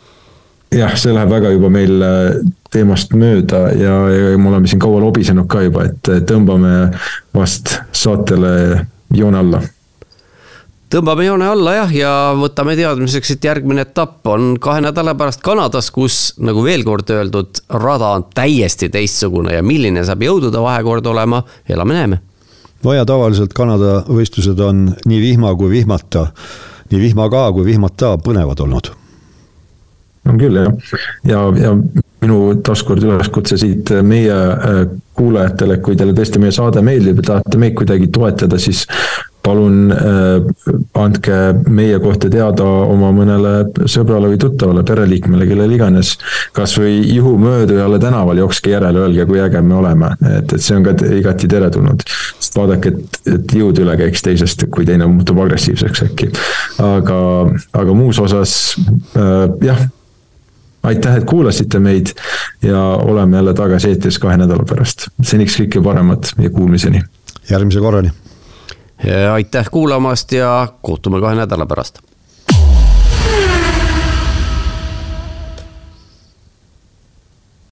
jah, see läheb väga juba meil äh, teemast mööda ja, ja me oleme siin kaua lobisenud ka juba, et tõmbame vast saatele joone alla. tõmbame joone alla jah, ja võtame teadmiseks, et järgmine etapp on kahe nädala pärast Kanadas, kus nagu veel kord öeldud, rada on täiesti teistsugune ja milline saab jõudude vahekord olema, elame-näeme. no ja tavaliselt Kanada võistlused on nii vihma kui vihmata nii vihmaga kui vihmata põnevad olnud. On küll jah, ja, ja minu taaskord üleskutse siit meie äh, kuulajatele, kui teile tõesti meie saade meeldib ja tahate meid kuidagi toetada, siis palun äh, andke meie kohta teada oma mõnele sõbrale või tuttavale, pereliikmele, kellele iganes. kasvõi juhumöödujale tänaval jookske järele, öelge, kui äge me oleme, et, et see on ka igati teretulnud. sest vaadake, et, et jõud üle käiks teisest, kui teine muutub agressiivseks äkki. aga, aga muus osas äh, jah aitäh, et kuulasite meid ja oleme jälle tagasi eetris kahe nädala pärast. seniks kõike paremat ja kuulmiseni. järgmise korrani aitäh kuulamast ja kohtume kahe nädala pärast